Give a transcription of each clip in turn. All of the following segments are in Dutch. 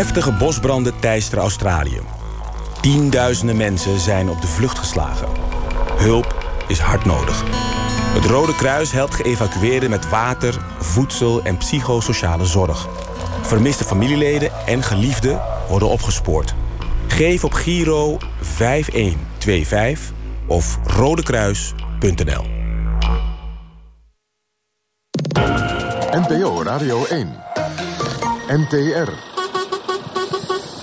Heftige bosbranden teisteren Australië. Tienduizenden mensen zijn op de vlucht geslagen. Hulp is hard nodig. Het Rode Kruis helpt geëvacueerden met water, voedsel en psychosociale zorg. Vermiste familieleden en geliefden worden opgespoord. Geef op Giro 5125 of rodekruis.nl. NPO Radio 1. NTR.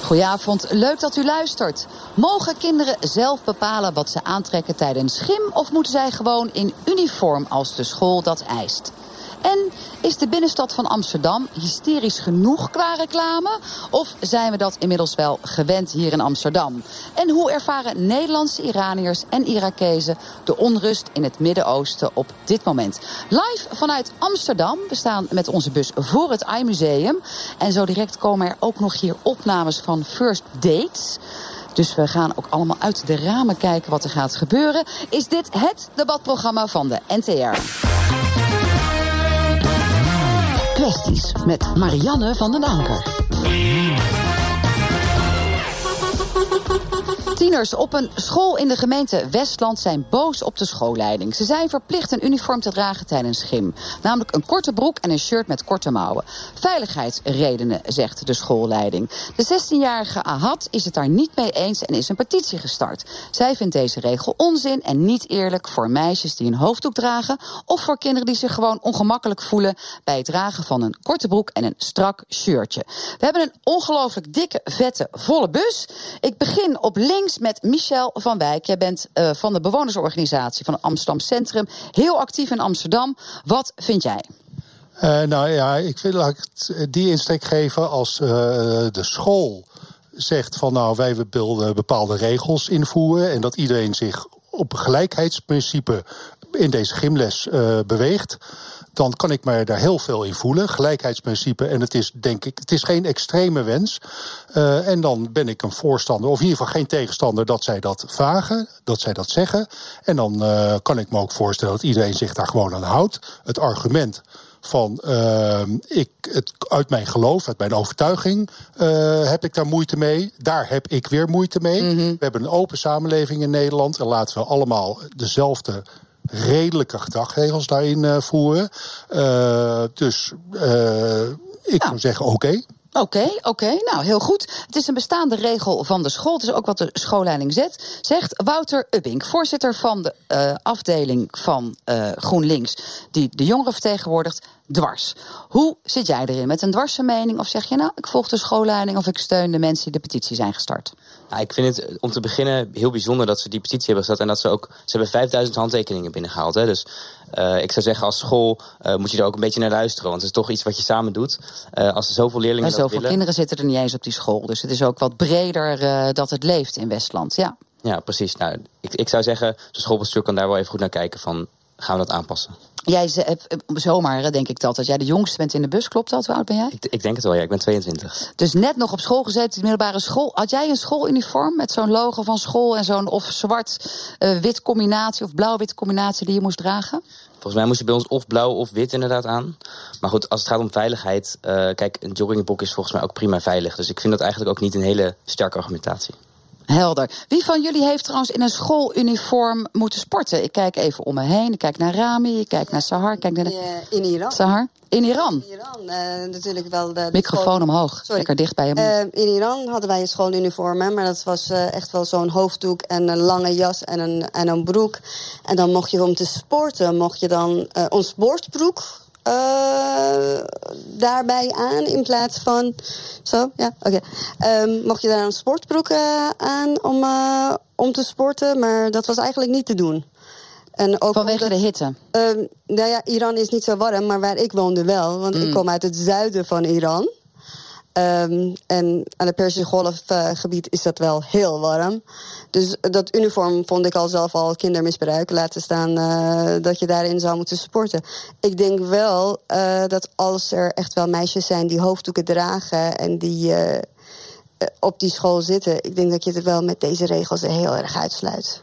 Goedenavond, leuk dat u luistert. Mogen kinderen zelf bepalen wat ze aantrekken tijdens gym... of moeten zij gewoon in uniform als de school dat eist? En is de binnenstad van Amsterdam hysterisch genoeg qua reclame? Of zijn we dat inmiddels wel gewend hier in Amsterdam? En hoe ervaren Nederlandse Iraniërs en Irakezen de onrust in het Midden-Oosten op dit moment? Live vanuit Amsterdam. We staan met onze bus voor het iMuseum. En zo direct komen er ook nog hier opnames van First Dates. Dus we gaan ook allemaal uit de ramen kijken wat er gaat gebeuren. Is dit het debatprogramma van de NTR? Met Marianne van den Anker. Tieners op een school in de gemeente Westland zijn boos op de schoolleiding. Ze zijn verplicht een uniform te dragen tijdens gym. Namelijk een korte broek en een shirt met korte mouwen. Veiligheidsredenen, zegt de schoolleiding. De 16-jarige Ahad is het daar niet mee eens en is een petitie gestart. Zij vindt deze regel onzin en niet eerlijk voor meisjes die een hoofddoek dragen... of voor kinderen die zich gewoon ongemakkelijk voelen... bij het dragen van een korte broek en een strak shirtje. We hebben een ongelooflijk dikke, vette, volle bus. Ik begin op links met Michel van Wijk. Jij bent uh, van de bewonersorganisatie van Amsterdam Centrum. Heel actief in Amsterdam. Wat vind jij? Uh, nou ja, ik wil die insteek geven als de school zegt van nou wij willen bepaalde regels invoeren en dat iedereen zich op gelijkheidsprincipe in deze gymles beweegt dan kan ik me daar heel veel in voelen. Gelijkheidsprincipe. En het is, denk ik, het is geen extreme wens. Uh, en dan ben ik een voorstander, of in ieder geval geen tegenstander, dat zij dat vragen, dat zij dat zeggen. En dan uh, kan ik me ook voorstellen dat iedereen zich daar gewoon aan houdt. Het argument van uh, ik, het, uit mijn geloof, uit mijn overtuiging uh, heb ik daar moeite mee. Daar heb ik weer moeite mee. Mm -hmm. We hebben een open samenleving in Nederland en laten we allemaal dezelfde redelijke gedragregels daarin uh, voeren. Uh, dus uh, ik zou zeggen oké. Okay. Oké, oké. Nou, heel goed. Het is een bestaande regel van de school. Het is ook wat de schoolleiding zet. Zegt Wouter Ubbink, voorzitter van de uh, afdeling van uh, GroenLinks... die de jongeren vertegenwoordigt, dwars. Hoe zit jij erin? Met een dwarse mening? Of zeg je nou, ik volg de schoolleiding... of ik steun de mensen die de petitie zijn gestart? Nou, ik vind het om te beginnen heel bijzonder dat ze die petitie hebben gestart... en dat ze ook... Ze hebben 5000 handtekeningen binnengehaald. Hè, dus uh, ik zou zeggen, als school uh, moet je er ook een beetje naar luisteren. Want het is toch iets wat je samen doet. Uh, als er zoveel leerlingen en zoveel willen... kinderen zitten er niet eens op die school. Dus het is ook wat breder dat het leeft in Westland, ja. Ja, precies. Nou, ik, ik zou zeggen, de schoolbestuur kan daar wel even goed naar kijken van... gaan we dat aanpassen? Jij hebt zomaar, denk ik dat, dat jij de jongste bent in de bus. Klopt dat? Hoe oud ben jij? Ik, ik denk het wel, ja. Ik ben 22. Dus net nog op school gezeten, de middelbare school. Had jij een schooluniform met zo'n logo van school en zo'n of zwart-wit uh, combinatie of blauw-wit combinatie die je moest dragen? Volgens mij moest je bij ons of blauw of wit inderdaad aan. Maar goed, als het gaat om veiligheid... Uh, kijk, een joggingbroek is volgens mij ook prima veilig. Dus ik vind dat eigenlijk ook niet een hele sterke argumentatie. Helder. Wie van jullie heeft trouwens in een schooluniform moeten sporten? Ik kijk even om me heen. Ik kijk naar Rami, ik kijk naar Sahar. Ik kijk naar de... In Iran. Sahar? In Iran? In Iran, uh, natuurlijk wel. De, de Microfoon school... omhoog, Sorry. lekker dicht bij je. Uh, in Iran hadden wij een schooluniform, hè, maar dat was uh, echt wel zo'n hoofddoek en een lange jas en een, en een broek. En dan mocht je om te sporten, mocht je dan een sportbroek uh, daarbij aan in plaats van. Zo, ja, oké. Okay. Um, mocht je daar een sportbroek uh, aan om, uh, om te sporten, maar dat was eigenlijk niet te doen. En ook Vanwege omdat, de hitte? Um, nou ja, Iran is niet zo warm, maar waar ik woonde wel. Want mm. ik kom uit het zuiden van Iran. Um, en aan het Persische Golfgebied is dat wel heel warm. Dus dat uniform vond ik al zelf al kindermisbruik. Laten staan uh, dat je daarin zou moeten sporten. Ik denk wel uh, dat als er echt wel meisjes zijn die hoofddoeken dragen en die op die school zitten, ik denk dat je het wel met deze regels heel erg uitsluit.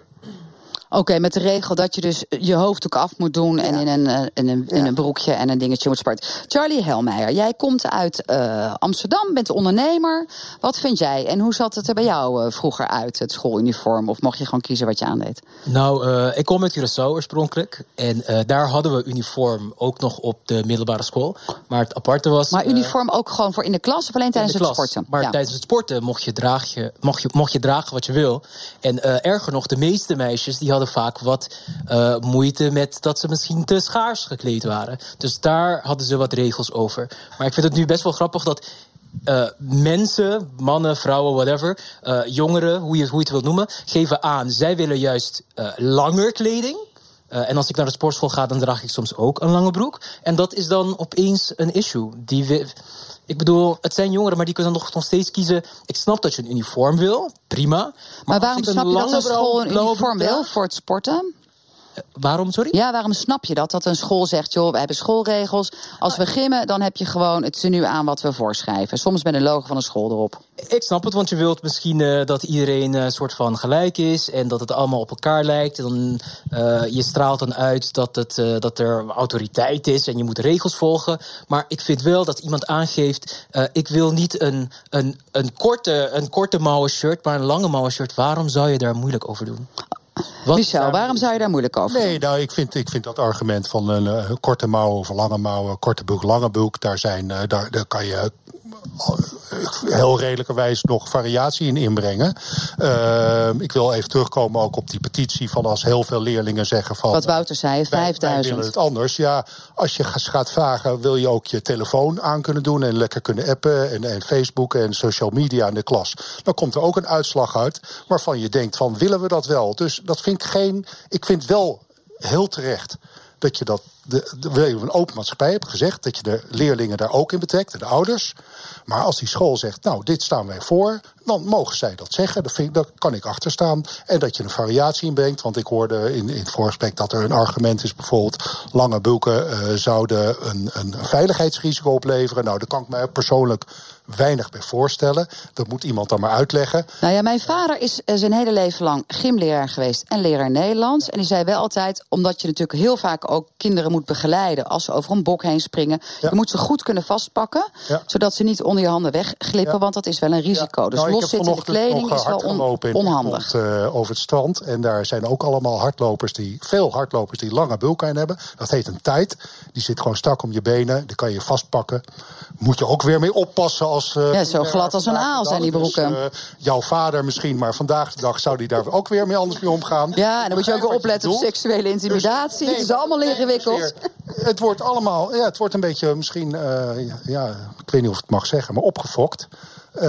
Oké, met de regel dat je dus je hoofddoek af moet doen en in een, in, een, in een broekje en een dingetje moet sporten. Charlie Helmeijer, jij komt uit uh, Amsterdam, bent ondernemer. Wat vind jij en hoe zat het er bij jou uh, vroeger uit, het schooluniform? Of mocht je gewoon kiezen wat je aandeed? Nou, ik kom uit Curaçao oorspronkelijk. En daar hadden we uniform ook nog op de middelbare school. Maar het aparte was. Maar uniform ook gewoon voor in de klas of alleen tijdens het sporten? Maar ja. tijdens het sporten mocht je, draag je, mocht, je, mocht je dragen wat je wil. En erger nog, de meeste meisjes die hadden vaak wat uh, moeite met dat ze misschien te schaars gekleed waren. Dus daar hadden ze wat regels over. Maar ik vind het nu best wel grappig dat. Uh, mensen, mannen, vrouwen, whatever, uh, jongeren, hoe je, hoe je het wilt noemen, geven aan. Zij willen juist langer kleding. en als ik naar de sportschool ga, dan draag ik soms ook een lange broek. En dat is dan opeens een issue. Die we, ik bedoel, het zijn jongeren, maar die kunnen nog, nog steeds kiezen. Ik snap dat je een uniform wil, prima. Maar, maar waarom snap je dat een school een uniform wil voor het sporten? Waarom, sorry? Ja, waarom snap je dat? Dat een school zegt, joh, we hebben schoolregels. Als we gimmen, dan heb je gewoon het tenue aan wat we voorschrijven. Soms met een logo van een school erop. Ik snap het, want je wilt misschien uh, dat iedereen een uh, soort van gelijk is... en dat het allemaal op elkaar lijkt. En dan, uh, je straalt dan uit dat, het, dat er autoriteit is en je moet regels volgen. Maar ik vind wel dat iemand aangeeft... ik wil niet een, een, een, korte, een korte mouwen shirt, maar een lange mouwen shirt. Waarom zou je daar moeilijk over doen? Wat Michel, waarom zou je daar moeilijk over Nee, nou, ik vind, ik vind dat argument van een uh, korte mouwen of lange mouwen, korte broek, lange broek, daar, zijn, uh, daar, daar kan je heel redelijkerwijs nog variatie in inbrengen. Uh, ik wil even terugkomen ook op die petitie van als heel veel leerlingen zeggen van... Wat Wouter zei, 5000. Wij, het anders. Ja, als je gaat vragen, wil je ook je telefoon aan kunnen doen... en lekker kunnen appen en, en Facebook en social media in de klas. Dan komt er ook een uitslag uit waarvan je denkt van, willen we dat wel? Dus dat vind ik geen... Ik vind wel heel terecht dat je dat de, de, een open maatschappij hebt gezegd dat je de leerlingen daar ook in betrekt, de ouders. Maar als die school zegt, nou, dit staan wij voor, dan mogen zij dat zeggen. Dat, vind daar kan ik achter staan. En dat je een variatie inbrengt. Want ik hoorde in, in het voorgesprek dat er een argument is, bijvoorbeeld lange bulken uh, zouden een, een veiligheidsrisico opleveren. Nou, daar kan ik me persoonlijk weinig bij voorstellen. Dat moet iemand dan maar uitleggen. Nou ja, mijn vader is zijn hele leven lang gymleraar geweest en leraar Nederlands. En die zei wel altijd, omdat je natuurlijk heel vaak ook kinderen moet begeleiden als ze over een bok heen springen. Ja. Je moet ze goed kunnen vastpakken, ja. zodat ze niet onder je handen wegglippen, ja. want dat is wel een risico. Dus nou, los zitten in de kleding is wel on onhandig. Komt, uh, over het strand en daar zijn ook allemaal hardlopers die, veel hardlopers die lange bulkijn hebben. Dat heet een tijd. Die zit gewoon strak om je benen. Die kan je vastpakken. Moet je ook weer mee oppassen als. Uh, ja, zo glad als een aal zijn die broeken. Dus, uh, jouw vader misschien, maar vandaag de dag zou die daar ook weer mee anders mee omgaan. Ja, en dan moet je ook weer opletten op seksuele intimidatie. Dus, nee, het is allemaal ingewikkeld. Het wordt allemaal, ja, het wordt een beetje misschien, ja, ik weet niet of ik het mag zeggen, maar opgefokt. Uh,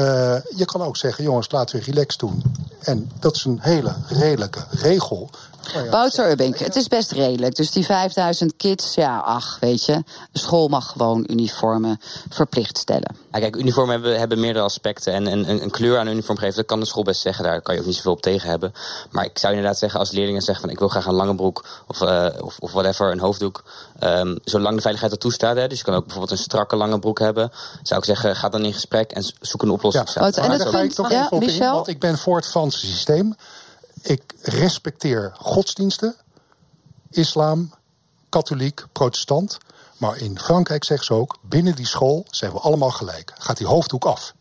je kan ook zeggen, jongens, laten we relaxed doen. En dat is een hele redelijke regel. Oh ja. Wouter Ubbink, het is best redelijk. Dus die 5000 kids, ja, ach, weet je. De school mag gewoon uniformen verplicht stellen. Ja, kijk, uniformen hebben, hebben meerdere aspecten. En een, een, kleur aan een uniform geven, dat kan de school best zeggen. Daar kan je ook niet zoveel op tegen hebben. Maar ik zou inderdaad zeggen, als leerlingen zeggen van... ik wil graag een lange broek of, uh, of, of whatever, een hoofddoek. Um, zolang de veiligheid dat toestaat, hè, dus je kan ook bijvoorbeeld een strakke lange broek hebben... zou ik zeggen, ga dan in gesprek en zoek een oplossing. Ja, en dat ga ik toch ja, even op in, want ik ben voor het Franse systeem. Ik respecteer godsdiensten, islam, katholiek, protestant. Maar in Frankrijk zeggen ze ook, binnen die school zijn we allemaal gelijk. Gaat die hoofddoek af.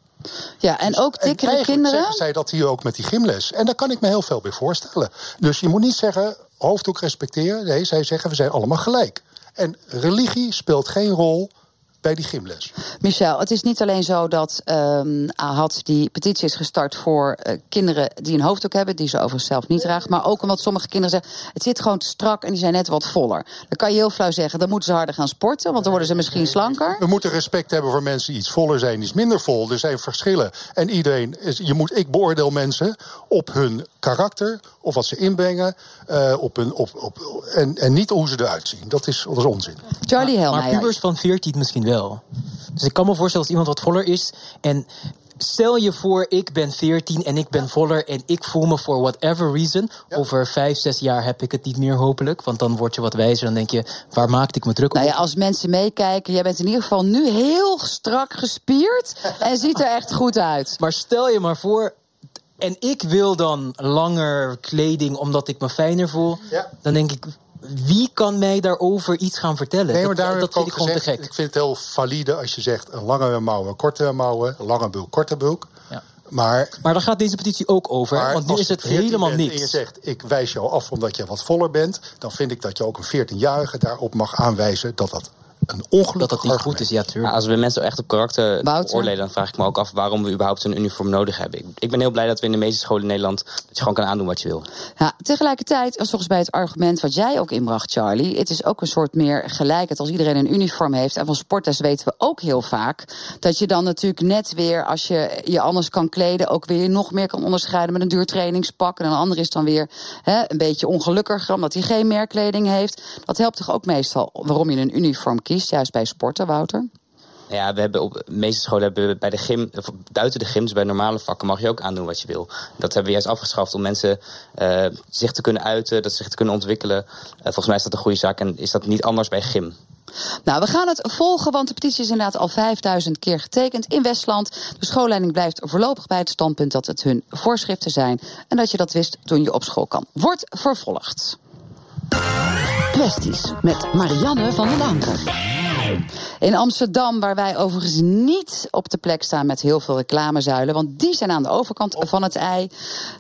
Ja, en ook dikkere en kinderen. zeggen zij dat hier ook met die gymles. En daar kan ik me heel veel bij voorstellen. Dus je moet niet zeggen, hoofddoek respecteren. Nee, zij zeggen, we zijn allemaal gelijk. En religie speelt geen rol bij die gymles. Michel, het is niet alleen zo dat um, AHAD die petitie is gestart voor uh, kinderen die een hoofddoek hebben, die ze overigens zelf niet dragen, maar ook omdat sommige kinderen zeggen, het zit gewoon te strak en die zijn net wat voller. Dan kan je heel flauw zeggen, dan moeten ze harder gaan sporten, want dan worden ze misschien slanker. We moeten respect hebben voor mensen die iets voller zijn, iets minder vol. Er zijn verschillen. En iedereen, is, je moet, ik beoordeel mensen op hun karakter, of wat ze inbrengen, uh, op hun, op, op, en, en niet hoe ze eruit zien. Dat is, dat is onzin. Charlie Helmeijer. Maar pubers van 14 misschien wel. Dus ik kan me voorstellen als iemand wat voller is. En stel je voor, ik ben 14 en ik ben voller en ik voel me voor whatever reason. Ja. Over vijf, zes jaar heb ik het niet meer hopelijk. Want dan word je wat wijzer. Dan denk je, waar maakte ik me druk op? Nou ja, als mensen meekijken, jij bent in ieder geval nu heel strak gespierd. en ziet er echt goed uit. Maar stel je maar voor, en ik wil dan langer kleding omdat ik me fijner voel. Ja. Dan denk ik, wie kan mij daarover iets gaan vertellen? Nee, maar dat dat vind ik gewoon te gek. Ik vind het heel valide als je zegt een lange mouwen, korte mouwen, lange broek, korte. Ja. Maar, Maar daar gaat deze petitie ook over. maar want nu als is het 14 helemaal niks. En je zegt, ik wijs jou af omdat je wat voller bent, dan vind ik dat je ook een 14-jarige daarop mag aanwijzen dat dat een ongelukkig dat dat niet argument goed is, ja, Maar tuurlijk. als we mensen echt op karakter Wouter? beoordelen, dan vraag ik me ook af waarom we überhaupt een uniform nodig hebben. Ik, ik ben heel blij dat we in de meeste scholen in Nederland dat je gewoon kan aandoen wat je wil. Ja, tegelijkertijd, was volgens mij het argument wat jij ook inbracht, Charlie. Het is ook een soort meer gelijkheid als iedereen een uniform heeft. En van sporters weten we ook heel vaak dat je dan natuurlijk net weer, als je je anders kan kleden, ook weer nog meer kan onderscheiden met een duur trainingspak. En een ander is dan weer hè, een beetje ongelukkiger omdat hij geen merkkleding heeft. Dat helpt toch ook meestal waarom je een uniform kiest, juist bij sporten, Wouter? Nou Ja, we hebben op de meeste scholen hebben we bij de gym, buiten de gyms, bij normale vakken mag je ook aandoen wat je wil. Dat hebben we juist afgeschaft om mensen eh, zich te kunnen uiten, dat ze zich te kunnen ontwikkelen. Eh, volgens mij is dat een goede zaak en is dat niet anders bij gym. Nou, we gaan het volgen, want de petitie is inderdaad al 5000 keer getekend in Westland. De schoolleiding blijft voorlopig bij het standpunt dat het hun voorschriften zijn. En dat je dat wist toen je op school kan. Wordt vervolgd. Kwesties met Marianne van den Anker. In Amsterdam, waar wij overigens niet op de plek staan met heel veel reclamezuilen, want die zijn aan de overkant van het ei.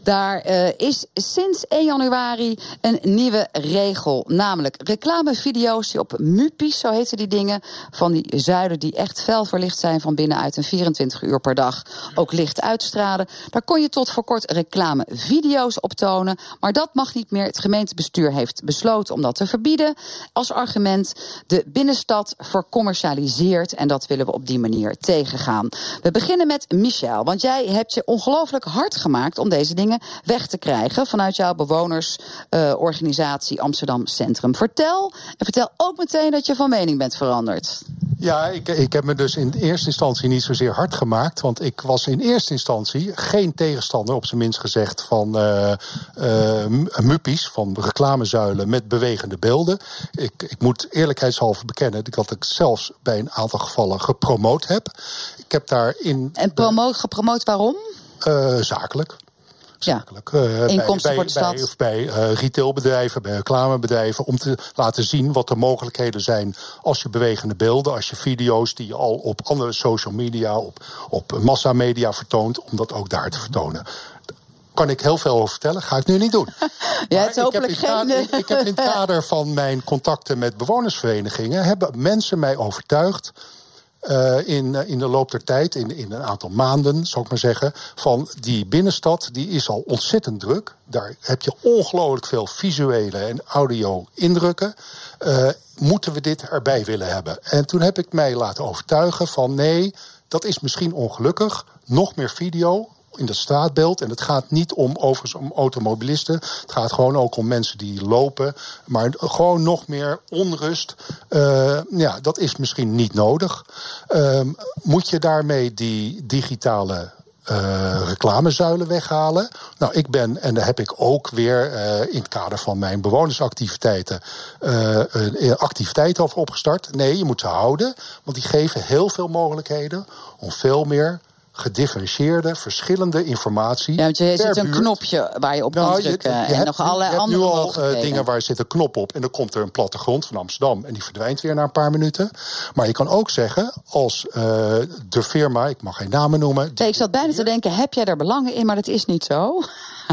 Daar eh, is sinds 1 januari een nieuwe regel, namelijk reclamevideo's die op MUPI's, zo heten die dingen, van die zuilen die echt fel verlicht zijn van binnenuit en 24 uur per dag ook licht uitstralen. Daar kon je tot voor kort reclamevideo's op tonen, maar dat mag niet meer. Het gemeentebestuur heeft besloten om dat te verbieden. Als argument de binnenstad vercommercialiseert en dat willen we op die manier tegengaan. We beginnen met Michel, want jij hebt je ongelooflijk hard gemaakt om deze dingen weg te krijgen vanuit jouw bewonersorganisatie Amsterdam Centrum. Vertel en vertel ook meteen dat je van mening bent veranderd. Ja, ik, ik heb me dus in eerste instantie niet zozeer hard gemaakt. Want ik was in eerste instantie geen tegenstander, op zijn minst gezegd, van eh, muppies, van reclamezuilen met bewegende beelden. Ik, ik moet eerlijkheidshalve bekennen dat ik zelfs bij een aantal gevallen gepromoot heb. Ik heb daarin En promo gepromoot waarom? eh, zakelijk. Ja. Zakelijk. eh, Inkomsten bij, voor de bij. Of bij eh, retailbedrijven, bij reclamebedrijven. Om te laten zien wat de mogelijkheden zijn als je bewegende beelden, als je video's die je al op andere social media, op, op massamedia vertoont, om dat ook daar te vertonen. Kan ik heel veel over vertellen, ga ik nu niet doen. Ja, het is hopelijk ik, heb geen... kader, ik heb in het kader van mijn contacten met bewonersverenigingen... hebben mensen mij overtuigd eh, in, eh, in de loop der tijd, in, in een aantal maanden, zou ik maar zeggen... van die binnenstad, die is al ontzettend druk. Daar heb je ongelooflijk veel visuele en audio indrukken. Eh, moeten we dit erbij willen hebben? En toen heb ik mij laten overtuigen van... nee, dat is misschien ongelukkig. Nog meer video, in dat straatbeeld. En het gaat niet om overigens om automobilisten. Het gaat gewoon ook om mensen die lopen. Maar gewoon nog meer onrust. Eh, ja, dat is misschien niet nodig. Ehm, moet je daarmee die digitale eh, reclamezuilen weghalen. Nou, ik ben, en daar heb ik ook weer eh, in het kader van mijn bewonersactiviteiten eh, een activiteit over opgestart. Nee, je moet ze houden, want die geven heel veel mogelijkheden om veel meer gedifferentieerde, verschillende informatie. Ja, want je per zit een buurt. knopje waar je op kan Nou, je, drukken. je en hebt nog hebt andere nu al eh, dingen waar zit een knop op en dan komt er een plattegrond van Amsterdam en die verdwijnt weer na een paar minuten. Maar je kan ook zeggen, als eh, de firma, ik mag geen namen noemen, Nee, ik zat bijna te denken, heb jij daar belangen in? Maar dat is niet zo.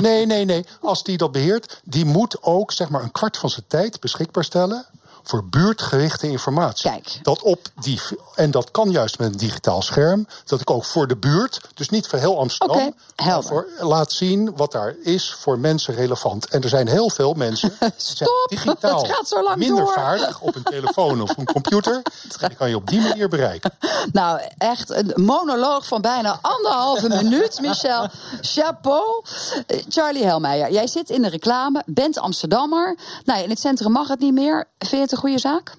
Nee, nee, nee. Als die dat beheert, die moet ook zeg maar een kwart van zijn tijd beschikbaar stellen voor buurtgerichte informatie. Kijk. Dat op die, en dat kan juist met een digitaal scherm. Dat ik ook voor de buurt, dus niet voor heel Amsterdam, maar voor, laat zien wat daar is voor mensen relevant. En er zijn heel veel mensen Stop, digitaal het gaat zo lang minder door. vaardig op een telefoon of een computer. En die kan je op die manier bereiken. Nou, echt een monoloog van bijna anderhalve minuut, Michel. Chapeau. Eh, Charlie Helmeijer, jij zit in de reclame, bent Amsterdammer. Nou, in het centrum mag het niet meer. Vind je een goede zaak?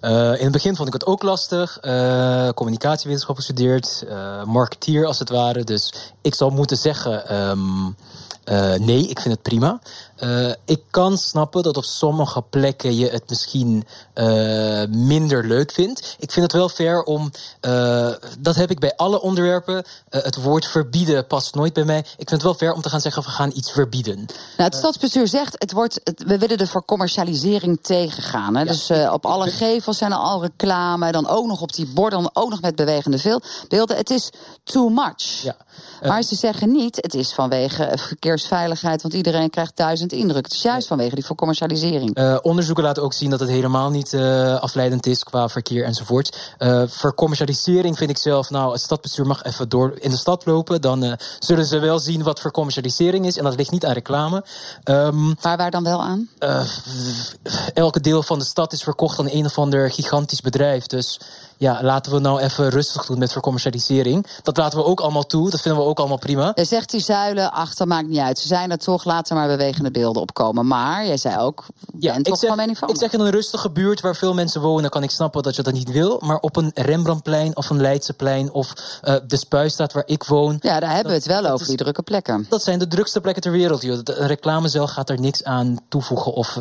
Eh, in het begin vond ik het ook lastig. Eh communicatiewetenschap gestudeerd. eh marketeer als het ware. Dus ik zal moeten zeggen... ehm, Uh, nee, ik vind het prima. Uh, ik kan snappen dat op sommige plekken je het misschien uh, minder leuk vindt. Ik vind het wel fair om. dat heb ik bij alle onderwerpen. het woord verbieden past nooit bij mij. Ik vind het wel fair om te gaan zeggen: we gaan iets verbieden. Nou, het stadsbestuur zegt: het wordt, we willen er voor commercialisering tegengaan. Hè? Ja, dus op alle gevels zijn er al reclame. Dan ook nog op die borden, dan ook nog met bewegende beelden. Het is too much. Ja. Maar ze zeggen niet: het is vanwege verkeersveiligheid, want iedereen krijgt duizend indruk. Het is juist vanwege die voor commercialisering. Uh, onderzoeken laten ook zien dat het helemaal niet uh, afleidend is qua verkeer enzovoort. Uh, voor commercialisering vind ik zelf, nou, het stadbestuur mag even door in de stad lopen. Dan zullen ze wel zien wat voor commercialisering is. En dat ligt niet aan reclame. Um, waar waar dan wel aan? elke deel van de stad is verkocht aan een of ander gigantisch bedrijf. Dus ja, laten we nou even rustig doen met vercommercialisering. Dat laten we ook allemaal toe. Dat vinden we ook allemaal prima. Je zegt die zuilen achter, maakt niet uit. Ze zijn er toch, laten maar bewegende beelden opkomen. Maar jij zei ook, ja, ik toch zeg, van mening van. Ik zeg in een rustige buurt waar veel mensen wonen, kan ik snappen dat je dat niet wil. Maar op een Rembrandtplein of een Leidseplein of uh, de Spuistraat waar ik woon. Ja, daar hebben we het wel over, die drukke plekken. Dat zijn de drukste plekken ter wereld. Joh. Een reclamecel gaat er niks aan toevoegen of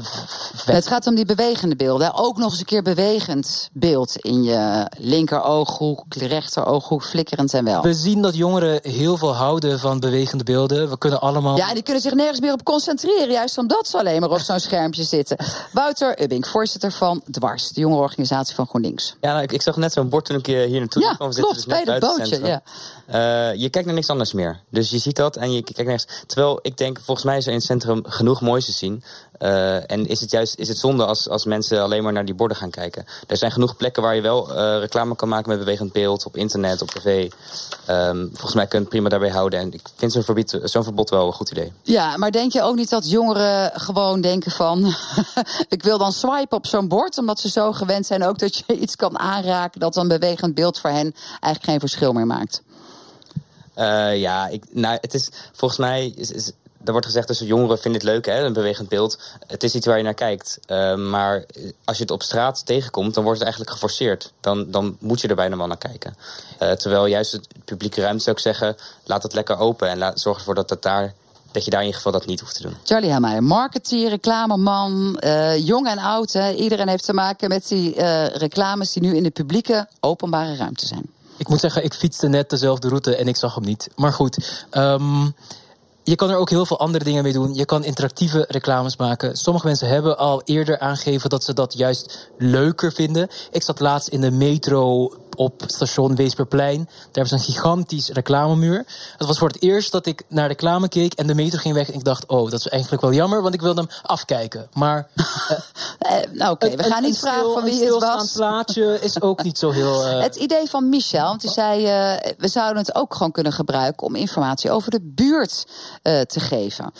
Het gaat om die bewegende beelden. Ook nog eens een keer bewegend beeld in je linker ooghoek, rechter ooghoek, flikkerend en wel. We zien dat jongeren heel veel houden van bewegende beelden. We kunnen allemaal. Ja, en die kunnen zich nergens meer op concentreren, juist omdat ze alleen maar op zo'n schermpje zitten. Wouter Ubbing, voorzitter van Dwars, de jonge organisatie van GroenLinks. Ja, nou, ik, ik, zag net zo'n bord toen ik hier naartoe ja, kwam zitten. Klopt, dus bij dat bootje. Ja. Uh, je kijkt naar niks anders meer. Dus je ziet dat en je kijkt nergens. Terwijl ik denk, volgens mij is er in het centrum genoeg moois te zien. Uh, en is het juist is het zonde als, als mensen alleen maar naar die borden gaan kijken. Er zijn genoeg plekken waar je wel uh, reclame kan maken met bewegend beeld. Op internet, op tv. Um, volgens mij kun je het prima daarbij houden. En ik vind zo'n verbod, zo'n verbod wel een goed idee. Ja, maar denk je ook niet dat jongeren gewoon denken van... ik wil dan swipen op zo'n bord, omdat ze zo gewend zijn ook dat je iets kan aanraken... dat een bewegend beeld voor hen eigenlijk geen verschil meer maakt? Uh, ja, ik, nou, het is volgens mij is, is, er wordt gezegd dat jongeren vinden het leuk, hè, een bewegend beeld. Het is iets waar je naar kijkt. Uh, maar als je het op straat tegenkomt, dan wordt het eigenlijk geforceerd. Dan, dan moet je er bijna wel naar kijken. Uh, terwijl juist het publieke ruimte zou ik zeggen, laat het lekker open en laat, zorg ervoor dat het daar dat je daar in ieder geval dat niet hoeft te doen. Charlie Hammeyer, marketeer, reclameman, uh, jong en oud. Hè. Iedereen heeft te maken met die uh, reclames die nu in de publieke openbare ruimte zijn. Ik moet zeggen, ik fietste net dezelfde route en ik zag hem niet. Maar goed, um, je kan er ook heel veel andere dingen mee doen. Je kan interactieve reclames maken. Sommige mensen hebben al eerder aangegeven dat ze dat juist leuker vinden. Ik zat laatst in de metro op station Weesperplein. Daar hebben ze een gigantisch reclamemuur. Het was voor het eerst dat ik naar reclame keek en de metro ging weg. En ik dacht, oh, dat is eigenlijk wel jammer, want ik wilde hem afkijken. Maar. Uh, nou, oké, we gaan niet vragen van wie het was. plaatje is ook niet zo heel. Uh... Het idee van Michel, want die zei, we zouden het ook gewoon kunnen gebruiken om informatie over de buurt te geven.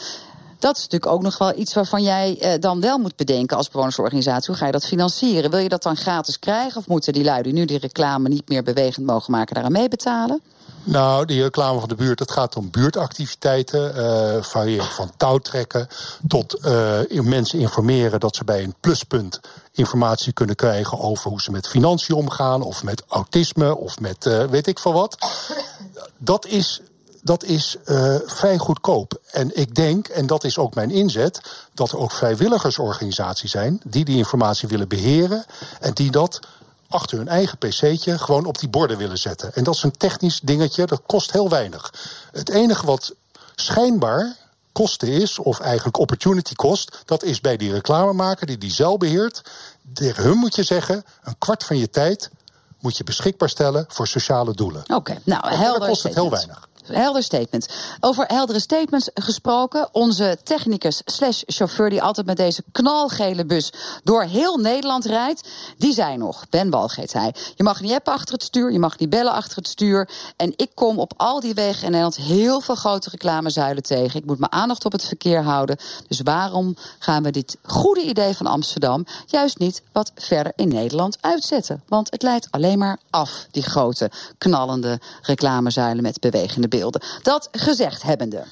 Dat is natuurlijk ook nog wel iets waarvan jij eh, dan wel moet bedenken als bewonersorganisatie. Hoe ga je dat financieren? Wil je dat dan gratis krijgen? Of moeten die lui die nu die reclame niet meer bewegend mogen maken daaraan meebetalen? Nou, die reclame van de buurt, het gaat om buurtactiviteiten. Uh, variërend van touwtrekken tot uh, mensen informeren dat ze bij een pluspunt informatie kunnen krijgen over hoe ze met financiën omgaan, of met autisme, of met weet ik veel wat. Dat is dat is uh, vrij goedkoop. En ik denk, en dat is ook mijn inzet, dat er ook vrijwilligersorganisaties zijn die die informatie willen beheren en die dat achter hun eigen pc'tje gewoon op die borden willen zetten. En dat is een technisch dingetje, dat kost heel weinig. Het enige wat schijnbaar kosten is, of eigenlijk opportunity kost, dat is bij die reclamemaker die die zelf beheert. Tegen hun moet je zeggen, een kwart van je tijd moet je beschikbaar stellen voor sociale doelen. Oké, nou helder. Dan kost het heel weinig. Helder statement. Over heldere statements gesproken. Onze technicus slash chauffeur die altijd met deze knalgele bus door heel Nederland rijdt. Die zei nog, Ben Walgeet hij. Je mag niet appen achter het stuur, je mag niet bellen achter het stuur. En ik kom op al die wegen in Nederland heel veel grote reclamezuilen tegen. Ik moet mijn aandacht op het verkeer houden. Dus waarom gaan we dit goede idee van Amsterdam juist niet wat verder in Nederland uitzetten? Want het leidt alleen maar af, die grote knallende reclamezuilen met bewegende beelden. Dat gezegd hebbende.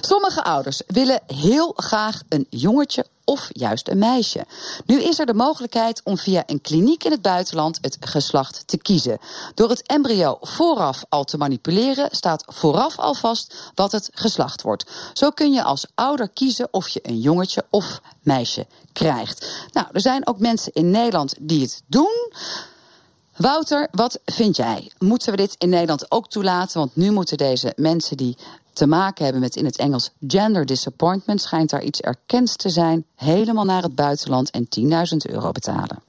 Sommige ouders willen heel graag een jongetje of juist een meisje. Nu is er de mogelijkheid om via een kliniek in het buitenland het geslacht te kiezen. Door het embryo vooraf al te manipuleren staat vooraf al vast wat het geslacht wordt. Zo kun je als ouder kiezen of je een jongetje of meisje krijgt. Nou, er zijn ook mensen in Nederland die het doen. Wouter, wat vind jij? Moeten we dit in Nederland ook toelaten? Want nu moeten deze mensen die te maken hebben met in het Engels gender disappointment, schijnt daar iets erkend te zijn, helemaal naar het buitenland en 10.000 euro betalen.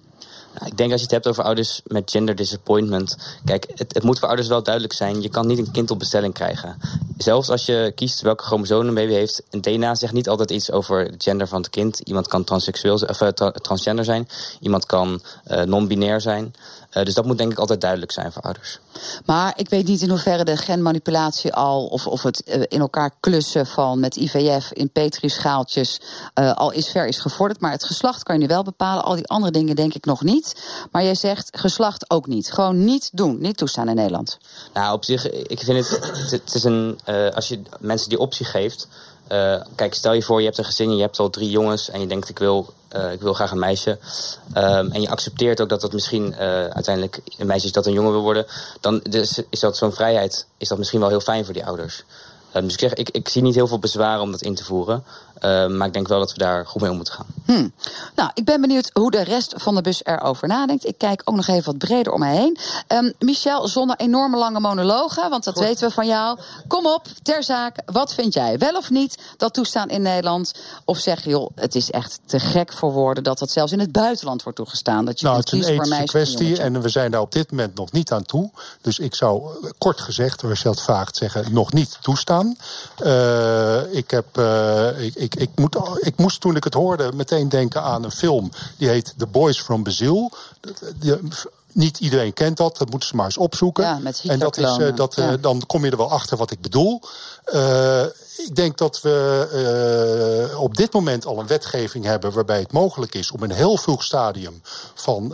Nou, ik denk als je het hebt over ouders met gender disappointment. Kijk, het, het, moet voor ouders wel duidelijk zijn: je kan niet een kind op bestelling krijgen. Zelfs als je kiest welke chromosoom een baby heeft, een DNA zegt niet altijd iets over het gender van het kind. Iemand kan transseksueel, of, uh, transgender zijn, iemand kan uh, non-binair zijn. Uh, dus dat moet denk ik altijd duidelijk zijn voor ouders. Maar ik weet niet in hoeverre de genmanipulatie al, of, of het uh, in elkaar klussen van met IVF in petrischaaltjes uh, al is ver is gevorderd. Maar het geslacht kan je nu wel bepalen. Al die andere dingen denk ik nog niet. Maar jij zegt geslacht ook niet. Gewoon niet doen. Niet toestaan in Nederland. Nou, op zich, ik vind het. Het is een. als je mensen die optie geeft. Kijk, stel je voor, je hebt een gezin en je hebt al drie jongens en je denkt ik wil, uh, ik wil graag een meisje. Um, en je accepteert ook dat dat misschien uh, uiteindelijk een meisje is dat een jongen wil worden. Dan is dat zo'n vrijheid, is dat misschien wel heel fijn voor die ouders. Um, dus ik, zeg, ik, ik zie niet heel veel bezwaren om dat in te voeren. Uh, maar ik denk wel dat we daar goed mee om moeten gaan. Hmm. Nou, ik ben benieuwd hoe de rest van de bus erover nadenkt. Ik kijk ook nog even wat breder om mij heen. Um, Michel, zonder enorme lange monologen, want dat goed. weten we van jou. Kom op, ter zaak, wat vind jij? Wel of niet dat toestaan in Nederland? Of zeg je, joh, het is echt te gek voor woorden dat dat zelfs in het buitenland wordt toegestaan? Dat je nou, het is een ethische kwestie en we zijn daar op dit moment nog niet aan toe. Dus ik zou kort gezegd, dat vraagt, zeggen nog niet toestaan. Uh, ik heb. Uh, ik, ik, ik, moet, ik moest toen ik het hoorde meteen denken aan een film. Die heet The Boys from Brazil. Die, niet iedereen kent dat, dat moeten ze maar eens opzoeken. Ja, en dat is, uh, dat, ja. dan kom je er wel achter wat ik bedoel. Uh, ik denk dat we uh, op dit moment al een wetgeving hebben waarbij het mogelijk is om een heel vroeg stadium van,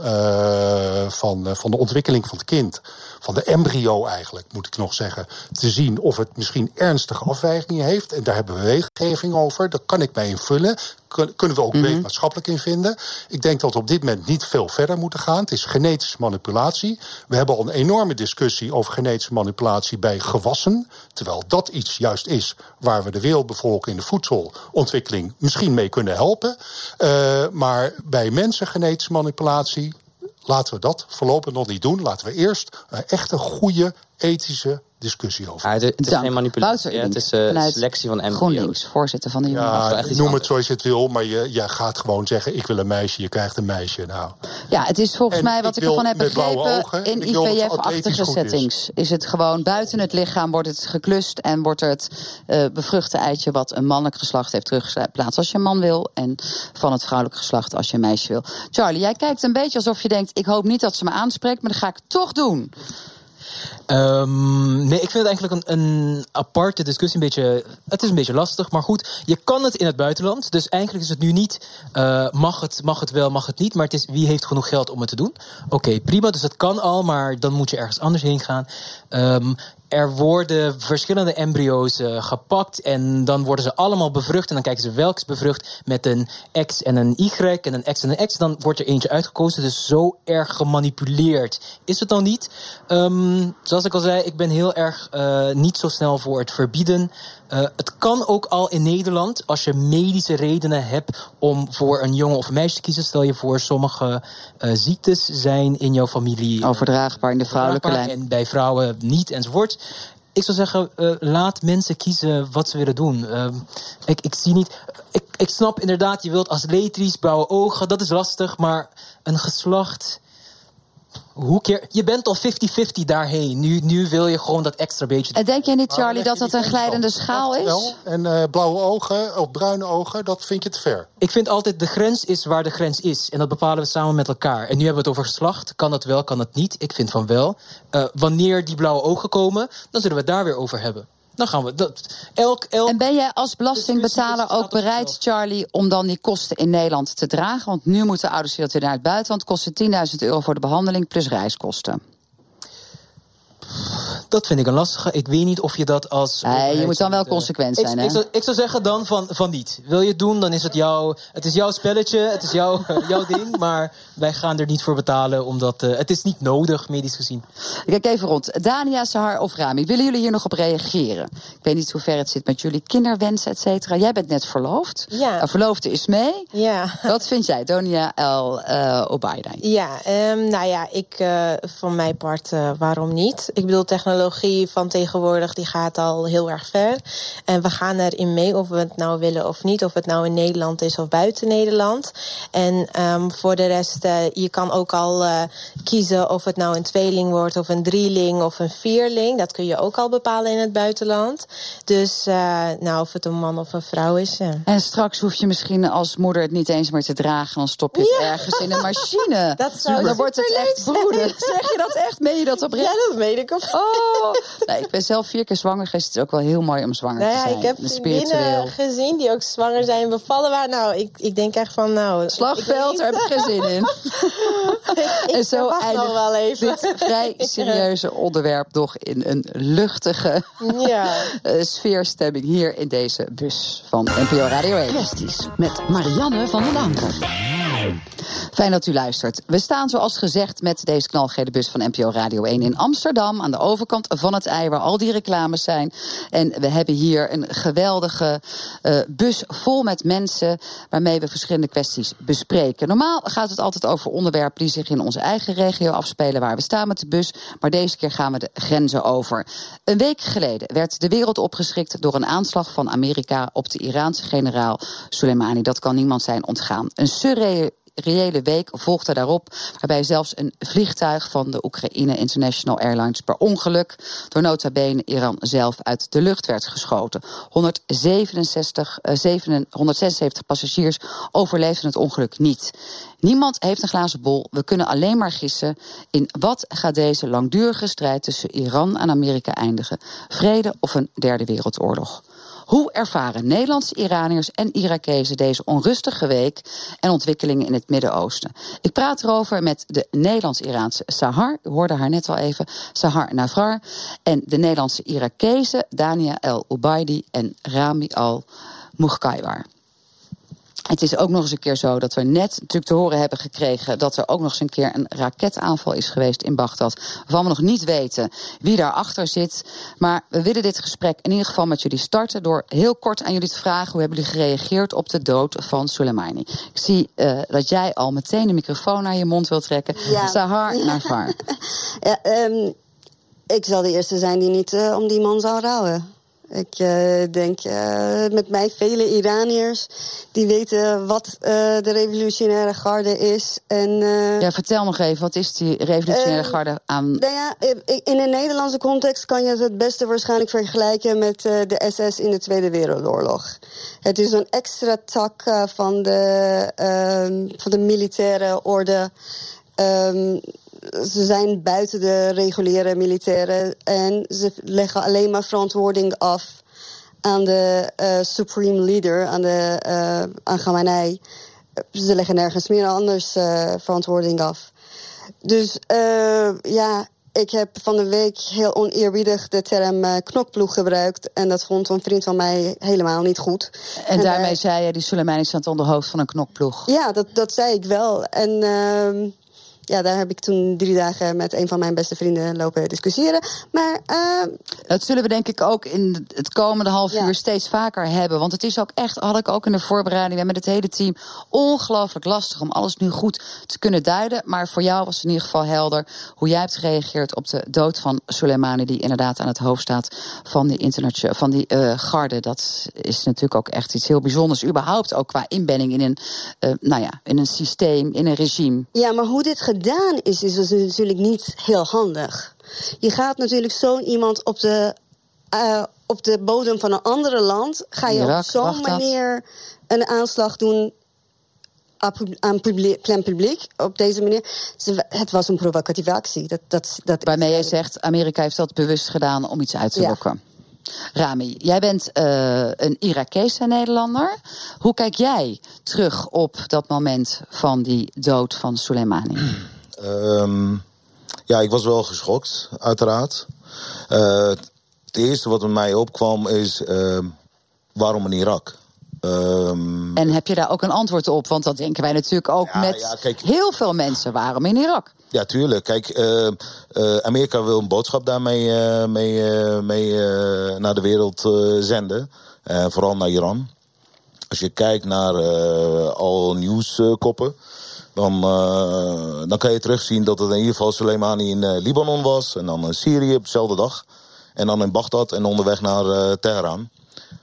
van, van de ontwikkeling van het kind, van de embryo eigenlijk, moet ik nog zeggen, te zien of het misschien ernstige afwijkingen heeft. En daar hebben we wetgeving over. Daar kan ik mij invullen kunnen we ook mm -hmm. maatschappelijk in vinden. Ik denk dat we op dit moment niet veel verder moeten gaan. Het is genetische manipulatie. We hebben al een enorme discussie over genetische manipulatie bij gewassen. Terwijl dat iets juist is waar we de wereldbevolking in de voedselontwikkeling misschien mee kunnen helpen. Uh, maar bij mensen genetische manipulatie. Laten we dat voorlopig nog niet doen. Laten we eerst een echte goede ethische discussie over. Ja, het, het is Dank. geen manipulatie, ja, het is uh, selectie van embryo's. GroenLinks, voorzitter van de jongen. Ja, noem het zoals je het wil, maar je, je gaat gewoon zeggen... ik wil een meisje, je krijgt een meisje. Nou. Ja, het is volgens en mij, wat ik, ik ervan heb begrepen... Ogen, in IVF-achtige settings. Is. is. het gewoon buiten het lichaam, wordt het geklust... en wordt er het uh, bevruchte eitje wat een mannelijk geslacht heeft teruggeplaatst... als je een man wil, en van het vrouwelijk geslacht als je een meisje wil. Charlie, jij kijkt een beetje alsof je denkt... ik hoop niet dat ze me aanspreekt, maar dat ga ik toch doen. Um, nee, ik vind het eigenlijk een, een aparte discussie. Een beetje, het is een beetje lastig, maar goed. Je kan het in het buitenland. Dus eigenlijk is het nu niet uh, mag, het, mag het wel, mag het niet. Maar het is wie heeft genoeg geld om het te doen. Oké, prima. Dus dat kan al, maar dan moet je ergens anders heen gaan. Um, er worden verschillende embryo's uh, gepakt en dan worden ze allemaal bevrucht. En dan kijken ze welk is bevrucht met een X en een Y en een X en een X. Dan wordt er eentje uitgekozen. Dus zo erg gemanipuleerd is het dan niet. Um, zoals ik al zei, ik ben heel erg uh, niet zo snel voor het verbieden. Uh, het kan ook al in Nederland als je medische redenen hebt om voor een jongen of een meisje te kiezen. Stel je voor, sommige uh, ziektes zijn in jouw familie overdraagbaar in de vrouwelijke lijn. En bij vrouwen niet enzovoort. Ik zou zeggen, uh, laat mensen kiezen wat ze willen doen. ik, ik zie niet. Ik, ik snap inderdaad, je wilt atletisch, blauwe ogen, dat is lastig. Maar een geslacht hoe keer, je bent al 50-50 daarheen. Nu, nu wil je gewoon dat extra beetje. En denk jij niet, Charlie, dat dat een glijdende schaal is? Wel. En uh, blauwe ogen of bruine ogen, dat vind je te ver. Ik vind altijd de grens is waar de grens is. En dat bepalen we samen met elkaar. En nu hebben we het over geslacht. Kan dat wel, kan dat niet? Ik vind van wel. Uh, wanneer die blauwe ogen komen, dan zullen we het daar weer over hebben. Dan gaan we dat. Elk, elk en ben jij als belastingbetaler ook bereid, Charlie, om dan die kosten in Nederland te dragen? Want nu moeten ouders dat weer naar het buitenland. Kosten 10.000 euro voor de behandeling plus reiskosten. Dat vind ik een lastige. Ik weet niet of je dat als. Nee, je moet dan wel eh, consequent ik, zijn, hè? Ik zou, ik zou zeggen dan van, van niet. Wil je het doen, dan is het jouw, het is jouw spelletje, het is jouw, jouw ding. Maar wij gaan er niet voor betalen, omdat eh, het is niet nodig, medisch gezien. Kijk even rond. Dania, Sahar of Rami, willen jullie hier nog op reageren? Ik weet niet hoe ver het zit met jullie kinderwensen, et cetera. Jij bent net verloofd. Ja. Uh, verloofde is mee. Ja. Wat vind jij, Donia El uh, Obaida? Ja, um, nou ja, ik uh, van mijn part, uh, waarom niet? Ik bedoel, technologie van tegenwoordig die gaat al heel erg ver. En we gaan erin mee of we het nou willen of niet. Of het nou in Nederland is of buiten Nederland. En um, voor de rest, uh, je kan ook al uh, kiezen of het nou een tweeling wordt of een drieling of een vierling. Dat kun je ook al bepalen in het buitenland. Dus uh, nou, of het een man of een vrouw is. Ja. En straks hoef je misschien als moeder het niet eens meer te dragen. Dan stop je het ja. ergens in een machine. Dat zou dan wordt het echt broeder. Zeg je dat echt? Meen je dat oprecht? Ja, dat meen ik op. Oh, nee, ik ben zelf vier keer zwanger geweest. Het is ook wel heel mooi om zwanger nou te zijn. Ik heb vriendinnen gezien die ook zwanger zijn en bevallen waren. Nou, ik, ik denk echt van, nou... Slagveld, daar heb ik geen zin in. ik, en zo eindigt wel even. dit vrij serieuze onderwerp nog in een luchtige ja. sfeerstemming hier in deze bus van NPO Radio 1. Kwesties met Marianne van den Anker. Fijn dat u luistert. We staan zoals gezegd met deze knalgele bus van NPO Radio 1 in Amsterdam. Aan de overkant van het ei waar al die reclames zijn. En we hebben hier een geweldige uh, bus vol met mensen waarmee we verschillende kwesties bespreken. Normaal gaat het altijd over onderwerpen die zich in onze eigen regio afspelen waar we staan met de bus. Maar deze keer gaan we de grenzen over. Een week geleden werd de wereld opgeschrikt door een aanslag van Amerika op de Iraanse generaal Soleimani. Dat kan niemand zijn ontgaan. Een surreële reële week volgde daarop, waarbij zelfs een vliegtuig van de Oekraïne International Airlines per ongeluk door nota bene Iran zelf uit de lucht werd geschoten. 167, uh, 7, 176 passagiers overleefden het ongeluk niet. Niemand heeft een glazen bol. We kunnen alleen maar gissen in wat gaat deze langdurige strijd tussen Iran en Amerika eindigen. Vrede of een derde wereldoorlog. Hoe ervaren Nederlandse Iraniërs en Irakezen deze onrustige week en ontwikkelingen in het Midden-Oosten? Ik praat erover met de Nederlands-Iraanse Sahar, u hoorde haar net al even, Sahar Navrar, en de Nederlandse Irakezen Dania El Ubaidi en Rami Al Mughkaiwar. Het is ook nog eens een keer zo dat we net natuurlijk te horen hebben gekregen dat er ook nog eens een keer een raketaanval is geweest in Bagdad. Waarvan we nog niet weten wie daarachter zit. Maar we willen dit gesprek in ieder geval met jullie starten door heel kort aan jullie te vragen hoe hebben jullie gereageerd op de dood van Soleimani. Ik zie uh, dat jij al meteen de microfoon naar je mond wilt trekken. Ja. Sahar Nafar. ja, um, ik zal de eerste zijn die niet uh, om die man zou rouwen. Ik uh, denk uh, met mij vele Iraniërs die weten wat uh, de revolutionaire garde is. En, ja, vertel nog even, wat is die revolutionaire garde aan? Nou ja, in een Nederlandse context kan je het het beste waarschijnlijk vergelijken met de SS in de Tweede Wereldoorlog. Het is een extra tak van, de, van de militaire orde. Um, ze zijn buiten de reguliere militairen en ze leggen alleen maar verantwoording af aan de uh, supreme leader, aan de uh, aan Khamenei. Ze leggen nergens meer anders uh, verantwoording af. Dus ja, ik heb van de week heel oneerbiedig de term knokploeg gebruikt. En dat vond een vriend van mij helemaal niet goed. En, en daarmee zei je, die Soleimani staat onder hoofd van een knokploeg. Ja, dat, dat zei ik wel. En ehm, ja, daar heb ik toen drie dagen met een van mijn beste vrienden lopen discussiëren. Maar, uh... Dat zullen we denk ik ook in het komende half uur ja. steeds vaker hebben. Want het is ook echt, had ik ook in de voorbereiding met het hele team, ongelooflijk lastig om alles nu goed te kunnen duiden. Maar voor jou was het in ieder geval helder hoe jij hebt gereageerd op de dood van Soleimani, die inderdaad aan het hoofd staat van die, internationale, van die uh, garde. Dat is natuurlijk ook echt iets heel bijzonders. Überhaupt ook qua inbedding in een, uh, nou ja, in een systeem, in een regime. Ja, maar hoe dit gedaan is, is dus natuurlijk niet heel handig. Je gaat natuurlijk zo'n iemand op de, uh, op de bodem van een andere land... ga je Irak, op zo'n manier een aanslag doen aan publiek, plein publiek op deze manier. Het was een provocatieve actie. Dat, dat, dat Waarmee jij zegt, Amerika heeft dat bewust gedaan om iets uit te lokken. Rami, jij bent uh, een Irakese Nederlander. Hoe kijk jij terug op dat moment van die dood van Soleimani? Um, ja, ik was wel geschokt, uiteraard. Uh, het eerste wat met mij opkwam is uh, waarom in Irak? Um, en heb je daar ook een antwoord op? Want dat denken wij natuurlijk ook ja, met ja, kijk, heel veel mensen. Waarom in Irak? Ja, tuurlijk. Kijk, uh, uh, Amerika wil een boodschap daarmee uh, mee, mee naar de wereld zenden. vooral naar Iran. Als je kijkt naar al nieuwskoppen. Dan, dan kan je terugzien dat het in ieder geval Soleimani in Libanon was. En dan in Syrië op dezelfde dag. En dan in Bagdad en onderweg naar Teheran.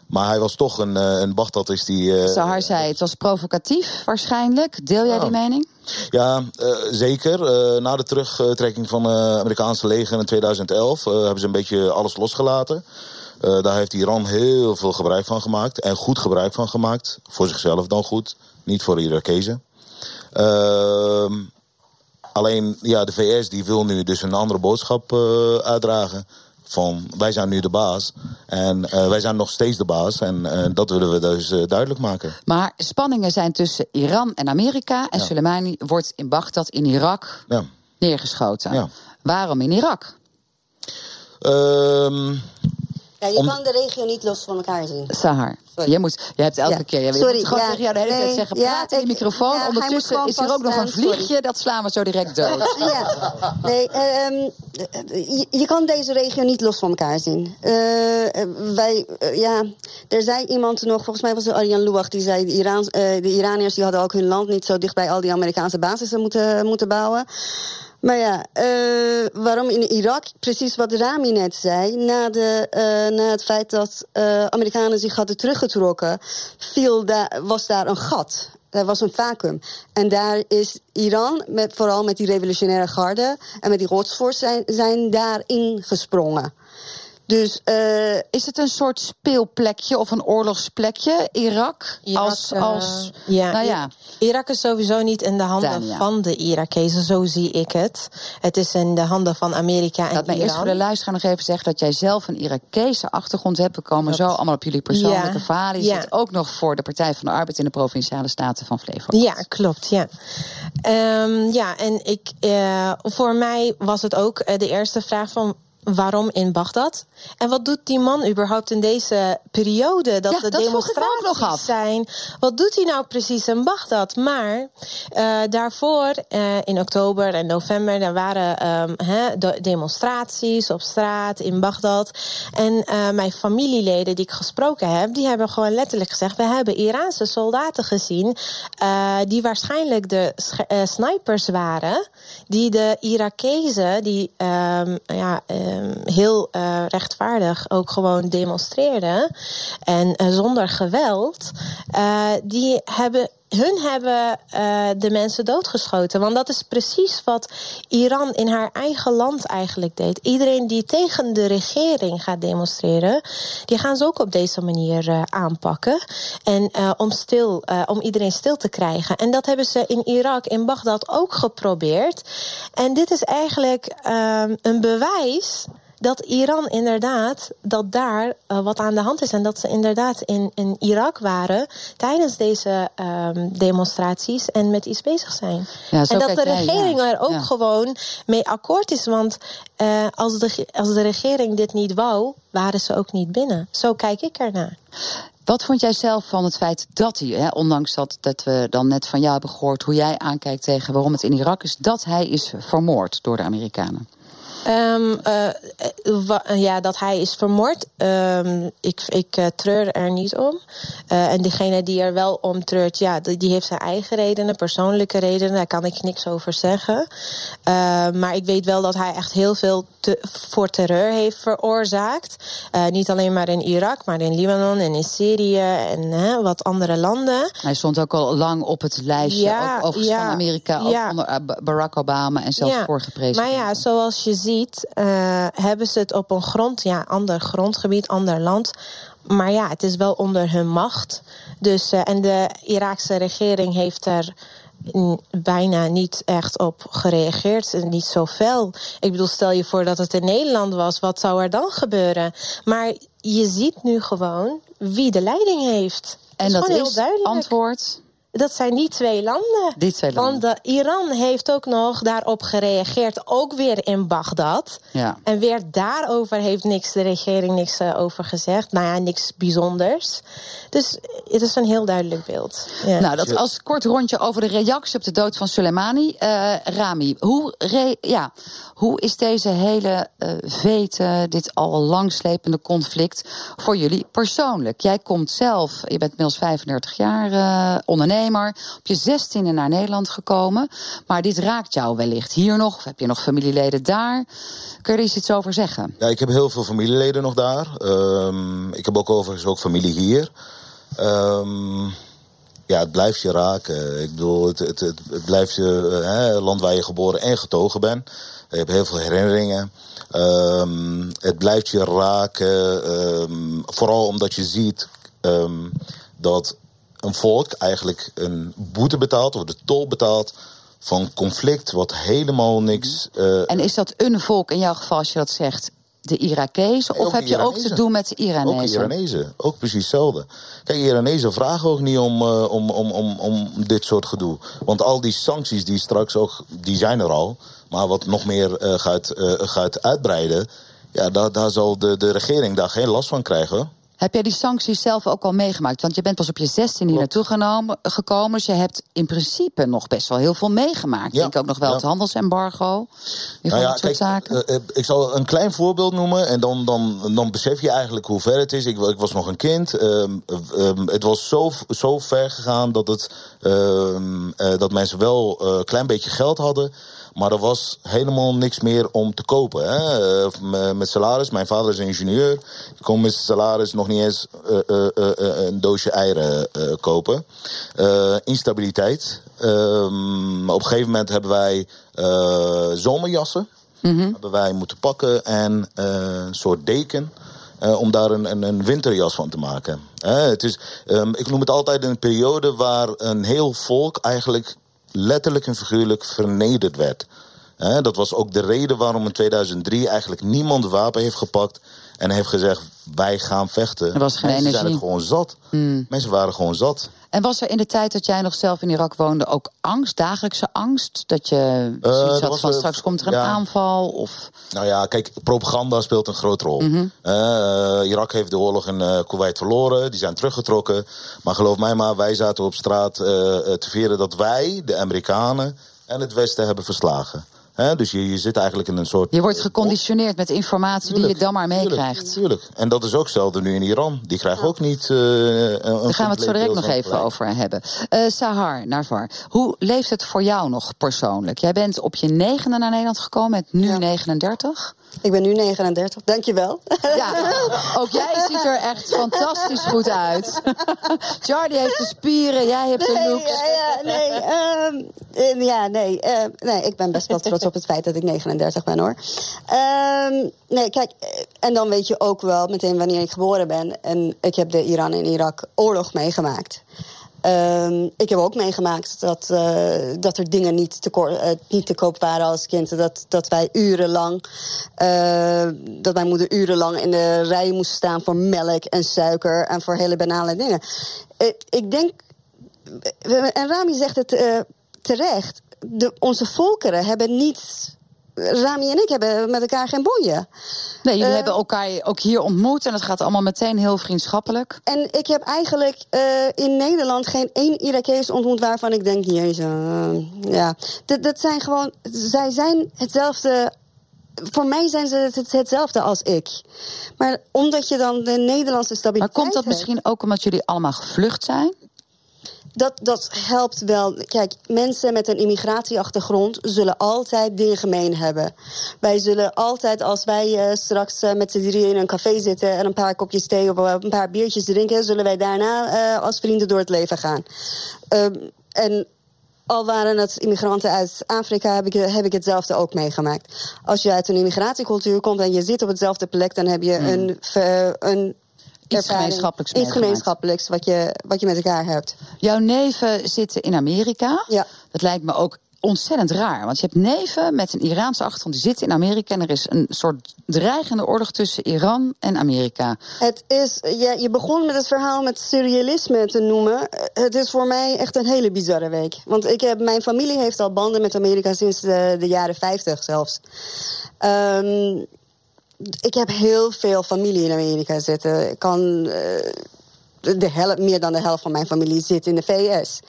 Maar hij was toch een, een Bagdad is die... Uh, Sahar zei het was provocatief waarschijnlijk. Deel jij die mening? Ja, uh, zeker. Uh, na de terugtrekking van het Amerikaanse leger in 2011 hebben ze een beetje alles losgelaten. daar heeft Iran heel veel gebruik van gemaakt. En goed gebruik van gemaakt. Voor zichzelf dan goed. Niet voor de Irakezen. Ehm, alleen, ja, de VS die wil nu dus een andere boodschap uitdragen van wij zijn nu de baas en uh, wij zijn nog steeds de baas en uh, dat willen we dus uh, duidelijk maken. Maar spanningen zijn tussen Iran en Amerika en ja. Soleimani wordt in Bagdad in Irak ja. neergeschoten. Waarom in Irak? Um, ja, je kan de regio niet los van elkaar zien. Sahar. Je, moet, je hebt elke ja. keer. Je Sorry, moet gewoon ja, tegen jou de hele nee, tijd zeggen: praat in de microfoon. Ondertussen is er ook nog een vliegje. Sorry. Dat slaan we zo direct dood. ja. Nee, um, je, je, kan deze regio niet los van elkaar zien. Uh, wij, uh, ja, er zei iemand nog, volgens mij was het Arjan Luach, die zei: de, uh, de Iraniërs die hadden ook hun land niet zo dicht bij al die Amerikaanse basissen moeten, moeten bouwen. Maar ja, uh, waarom in Irak? Precies wat Rami net zei. Na, de, uh, na het feit dat uh, Amerikanen zich hadden teruggetrokken, viel daar, was daar een gat. Er was een vacuüm. En daar is Iran, met, vooral met die revolutionaire garde en met die rotsforce, zijn, zijn daarin gesprongen. Dus uh, is het een soort speelplekje of een oorlogsplekje, Irak? Irak als, als, uh, ja, nou ja. Irak is sowieso niet in de handen van de Irakezen, zo zie ik het. Het is in de handen van Amerika en Laat mij eerst voor de luisteraar nog even zeggen dat jij zelf een Irakese achtergrond hebt. We komen zo allemaal op jullie persoonlijke ja. verhalen. Je ja. zit ook nog voor de Partij van de Arbeid in de Provinciale Staten van Flevoland. Ja, klopt, ja. Um, ja, en ik, uh, voor mij was het ook de eerste vraag van waarom in Bagdad? En wat doet die man überhaupt in deze periode dat ja, de dat demonstraties nog af. zijn? Wat doet hij nou precies in Bagdad? Maar uh, daarvoor, uh, in oktober en november, daar waren um, he, de demonstraties op straat in Bagdad. En uh, mijn familieleden die ik gesproken heb, die hebben gewoon letterlijk gezegd: we hebben Iraanse soldaten gezien die waarschijnlijk de snipers waren, die de Irakezen, die um, ja heel uh, rechtvaardig ook gewoon demonstreerden. En uh, zonder geweld. Uh, die hebben hun hebben uh, de mensen doodgeschoten. Want dat is precies wat Iran in haar eigen land eigenlijk deed. Iedereen die tegen de regering gaat demonstreren, die gaan ze ook op deze manier uh, aanpakken. En uh, om, stil, om iedereen stil te krijgen. En dat hebben ze in Irak, in Bagdad ook geprobeerd. En dit is eigenlijk een bewijs dat Iran inderdaad, dat daar uh, wat aan de hand is. En dat ze inderdaad in, in Irak waren tijdens deze um, demonstraties en met iets bezig zijn. Ja, en dat de jij, regering ja. er ook Ja. gewoon mee akkoord is. Want uh, als, de, als de regering dit niet wou, waren ze ook niet binnen. Zo kijk ik ernaar. Wat vond jij zelf van het feit dat hij, hè, ondanks dat, dat we dan net van jou hebben gehoord hoe jij aankijkt tegen waarom het in Irak is, dat hij is vermoord door de Amerikanen? Um, uh, ja, dat hij is vermoord. Um, ik ik uh, treur er niet om. Uh, en degene die er wel om treurt, ja, die, die heeft zijn eigen redenen, persoonlijke redenen. Daar kan ik niks over zeggen. maar ik weet wel dat hij echt heel veel te, voor terreur heeft veroorzaakt. niet alleen maar in Irak, maar in Libanon en in Syrië en wat andere landen. Hij stond ook al lang op het lijstje, Ja, ook overigens ja, van Amerika, ook onder Barack Obama en zelfs vorige president. Maar ja, zoals je ziet, uh, hebben ze het op een grond, ja, ander grondgebied, ander land. Maar ja, het is wel onder hun macht. Dus, uh, en de Iraakse regering heeft er bijna niet echt op gereageerd. En Niet zoveel. Ik bedoel, stel je voor dat het in Nederland was. Wat zou er dan gebeuren? Maar je ziet nu gewoon wie de leiding heeft. En is dat is duidelijk. antwoord. Dat zijn die twee landen. Die twee landen. Want Iran heeft ook nog daarop gereageerd, ook weer in Bagdad. Ja. En weer daarover heeft niks, de regering niks eh, over gezegd. Nou ja, niks bijzonders. Dus het is een heel duidelijk beeld. Ja. Nou, dat als kort rondje over de reactie op de dood van Soleimani. Eh, Rami, hoe, re- ja, hoe is deze hele eh vete, dit al langslepende conflict voor jullie persoonlijk? Jij komt zelf, je bent inmiddels 35 jaar eh, ondernemer, op je 16e naar Nederland gekomen. Maar dit raakt jou wellicht hier nog, of heb je nog familieleden daar? Kun je er iets over zeggen? Ja, ik heb heel veel familieleden nog daar. Ehm, ik heb ook overigens ook familie hier. Ehm, ja, het blijft je raken. Ik bedoel, het, het, het, het blijft je eh, hè, land waar je geboren en getogen bent. Je hebt heel veel herinneringen. Ehm, het blijft je raken. vooral omdat je ziet dat een volk eigenlijk een boete betaalt, of de tol betaalt van conflict wat helemaal niks. eh, En is dat een volk in jouw geval, als je dat zegt, de Irakezen? Of heb je ook te Iranezen. doen met de Ook Iranezen? Iranezen, ook precies hetzelfde. Kijk, Iranezen vragen ook niet om, eh, om, om, om, om dit soort gedoe. Want al die sancties die straks ook, die zijn er al. Maar wat nog meer eh, gaat, gaat uitbreiden, ja, daar, daar zal de, de regering daar geen last van krijgen. Heb jij die sancties zelf ook al meegemaakt? Want je bent pas op je 16 hier naartoe genomen, gekomen. Dus je hebt in principe nog best wel heel veel meegemaakt. Ja, Denk ook nog wel ja. het handelsembargo. In Nou ja, dat soort kijk, zaken. eh, eh, ik zal een klein voorbeeld noemen en dan, dan, dan besef je eigenlijk hoe ver het is. Ik, ik was nog een kind. ehm, ehm, het was zo, zo ver gegaan dat, het, ehm, eh, dat mensen wel een klein beetje geld hadden. Maar er was helemaal niks meer om te kopen. Hè? Eh, met salaris, mijn vader is ingenieur. Ik kon met salaris nog niet eens eh, eh, een doosje eieren kopen. Instabiliteit. Ehm, op een gegeven moment hebben wij zomerjassen hebben wij moeten pakken en een soort deken. om daar een, een, een winterjas van te maken. Het is, ehm, ik noem het altijd een periode waar een heel volk eigenlijk letterlijk en figuurlijk vernederd werd. Dat was ook de reden waarom in 2003 eigenlijk niemand wapen heeft gepakt en heeft gezegd: wij gaan vechten. Er was geen Mensen zijn energie. het gewoon zat. Mensen waren gewoon zat. En was er in de tijd dat jij nog zelf in Irak woonde ook angst, dagelijkse angst? Dat je Eh, zoiets had van eh, straks komt er een ja. aanval? Of... Nou ja, kijk, propaganda speelt een grote rol. Mhm. Eh, Irak heeft de oorlog in eh Kuwait verloren. Die zijn teruggetrokken. Maar geloof mij maar, wij zaten op straat eh, eh, te vieren dat wij, de Amerikanen en het Westen, hebben verslagen. Hè, dus je, je zit eigenlijk in een soort... Je wordt geconditioneerd met informatie die je dan maar meekrijgt. Tuurlijk. En dat is ook hetzelfde nu in Iran. Die krijgen ook niet... eh, een, Daar gaan we het zo direct nog even over hebben. Eh, Sahar, Narvar, hoe leeft het voor jou nog persoonlijk? Jij bent op je negende naar Nederland gekomen, met nu 39. Ik ben nu 39, dankjewel. Ja, ook jij ziet er echt fantastisch goed uit. Charlie heeft de spieren, jij hebt de Nee, looks. ja, ja, nee, ehm, eh, ja, nee, eh, nee, ik ben best wel trots op het feit dat ik 39 ben hoor. Ehm, nee, kijk, eh, en dan weet je ook wel meteen wanneer ik geboren ben. En ik heb de Iran en Irak oorlog meegemaakt. Ehm, ik heb ook meegemaakt dat, eh, dat er dingen niet te, eh, niet te koop waren als kind. Dat, dat wij urenlang, eh, dat mijn moeder urenlang in de rij moest staan voor melk en suiker en voor hele banale dingen. Eh, ik denk en Rami zegt het terecht. De, onze volkeren hebben niet. Rami en ik hebben met elkaar geen boeien. Nee, jullie Eh, hebben elkaar ook hier ontmoet en het gaat allemaal meteen heel vriendschappelijk. En ik heb eigenlijk eh, in Nederland geen één Irakees ontmoet waarvan ik denk, jezus, eh, ja. Dat, dat zijn gewoon, zij zijn hetzelfde. Voor mij zijn ze het, hetzelfde als ik. Maar omdat je dan de Nederlandse Maar stabiliteit komt dat hebt- misschien ook omdat jullie allemaal gevlucht zijn? Dat, dat helpt wel. Kijk, mensen met een immigratieachtergrond zullen altijd dingen gemeen hebben. Wij zullen altijd, als wij eh, straks eh, met z'n drieën in een café zitten en een paar kopjes thee of eh, een paar biertjes drinken, zullen wij daarna als vrienden door het leven gaan. Ehm, en al waren het immigranten uit Afrika, heb ik, heb ik hetzelfde ook meegemaakt. Als je uit een immigratiecultuur komt en je zit op hetzelfde plek, dan heb je een, ver- een Iets gemeenschappelijks Iets gemeenschappelijks wat je, wat je met elkaar hebt. Jouw neven zitten in Amerika. Ja. Dat lijkt me ook ontzettend raar. Want je hebt neven met een Iraanse achtergrond die zitten in Amerika. En er is een soort dreigende oorlog tussen Iran en Amerika. Het is, ja, je begon met het verhaal met surrealisme te noemen. Het is voor mij echt een hele bizarre week. Want ik heb, mijn familie heeft al banden met Amerika sinds de, de jaren 50 zelfs. Ehm, ik heb heel veel familie in Amerika zitten. Ik kan. eh, de helft, meer dan de helft van mijn familie zit in de VS.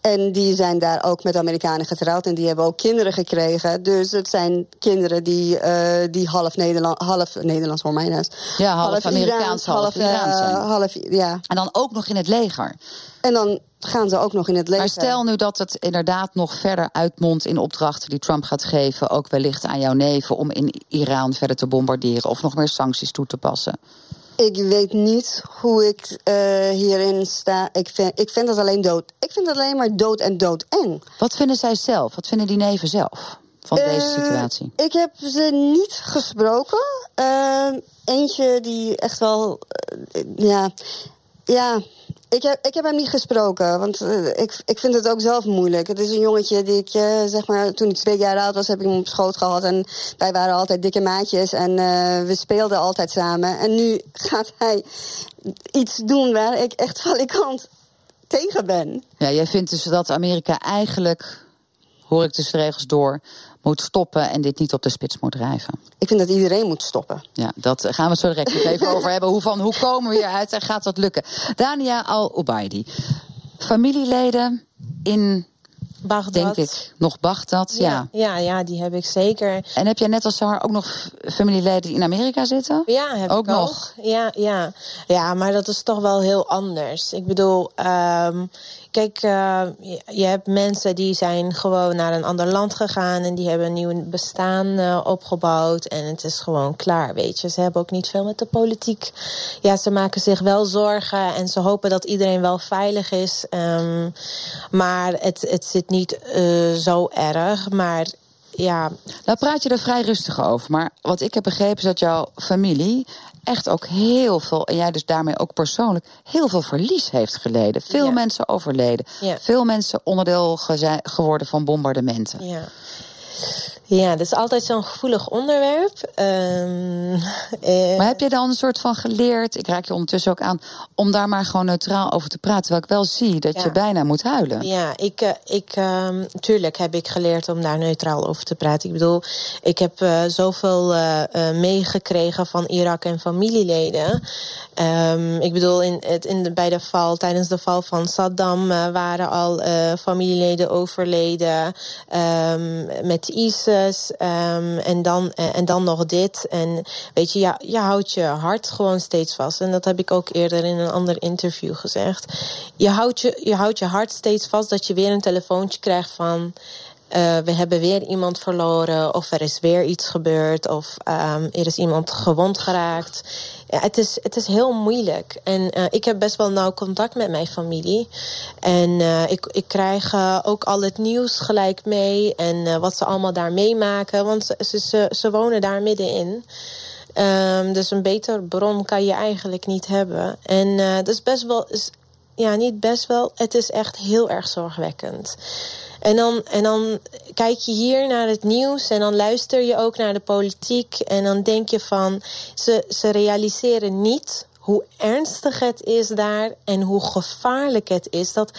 En die zijn daar ook met Amerikanen getrouwd. En die hebben ook kinderen gekregen. Dus het zijn kinderen die, eh, die half, Nederland, half Nederlands voor mij. Ja, half Amerikaans, half eh, Iraans zijn. half, ja. En dan ook nog in het leger. En dan gaan ze ook nog in het leger. Maar stel nu dat het inderdaad nog verder uitmondt in opdrachten die Trump gaat geven, ook wellicht aan jouw neven, om in Iran verder te bombarderen of nog meer sancties toe te passen. Ik weet niet hoe ik eh, hierin sta. Ik vind, ik vind dat alleen dood. Ik vind dat alleen maar dood en doodeng. Wat vinden zij zelf? Wat vinden die neven zelf van deze Eh, situatie? Ik heb ze niet gesproken. Eh, eentje die echt wel. ja. Ja. Ik heb, ik heb hem niet gesproken, want eh, ik, ik vind het ook zelf moeilijk. Het is een jongetje die ik, eh, zeg maar, toen ik twee jaar oud was, heb ik hem op schoot gehad. En wij waren altijd dikke maatjes en eh, we speelden altijd samen. En nu gaat hij iets doen waar ik echt valikant tegen ben. Ja, jij vindt dus dat Amerika eigenlijk, hoor ik tussen de regels door, moet stoppen en dit niet op de spits moet drijven. Ik vind dat iedereen moet stoppen. Ja, dat gaan we het zo direct nog even over hebben. Hoe, van, hoe komen we hieruit en gaat dat lukken? Dania Al-Ubaidi. Familieleden in, Bagdad. denk ik, nog Bagdad. Ja. Ja, ja, die heb ik zeker. En heb jij net als haar ook nog familieleden die in Amerika zitten? Ja, heb ook ik ook. nog. Ja, ja. ja, maar dat is toch wel heel anders. Ik bedoel, ehm, kijk, eh, je, hebt mensen die zijn gewoon naar een ander land gegaan en die hebben een nieuw bestaan eh, opgebouwd en het is gewoon klaar, weet je. Ze hebben ook niet veel met de politiek. Ja, ze maken zich wel zorgen en ze hopen dat iedereen wel veilig is. Ehm, maar het, het zit niet eh, zo erg, maar ja, Nou praat je er vrij rustig over. Maar wat ik heb begrepen is dat jouw familie echt ook heel veel, en jij dus daarmee ook persoonlijk, heel veel verlies heeft geleden. Veel Ja. mensen overleden. Ja. Veel mensen onderdeel geworden van bombardementen. Ja. Ja, dat is altijd zo'n gevoelig onderwerp. Ehm, eh, Maar heb je dan een soort van geleerd, ik raak je ondertussen ook aan, om daar maar gewoon neutraal over te praten? Terwijl ik wel zie dat Ja. je bijna moet huilen. Ja, ik, eh, ik, ehm, tuurlijk heb ik geleerd om daar neutraal over te praten. Ik bedoel, ik heb eh, zoveel eh, meegekregen van Irak en familieleden. Ehm, ik bedoel, in, het, in de, bij de val, tijdens de val van Saddam waren al familieleden overleden met ISIS. Ehm, en, dan, eh, en dan nog dit. En weet je, ja, je houdt je hart gewoon steeds vast. En dat heb ik ook eerder in een ander interview gezegd. Je houdt je, je, houdt je hart steeds vast dat je weer een telefoontje krijgt van. Eh, we hebben weer iemand verloren, of er is weer iets gebeurd, of ehm, er is iemand gewond geraakt. Het, is, het is heel moeilijk. En eh, ik heb best wel nauw contact met mijn familie. En eh, ik, ik krijg ook al het nieuws gelijk mee en wat ze allemaal daar meemaken, want ze, ze, ze, wonen daar middenin. Ehm, dus een beter bron kan je eigenlijk niet hebben. En eh, dat is best wel, ja, niet best wel, het is echt heel erg zorgwekkend. En dan, en dan kijk je hier naar het nieuws en dan luister je ook naar de politiek. En dan denk je van, ze, ze realiseren niet hoe ernstig het is daar en hoe gevaarlijk het is. Dat,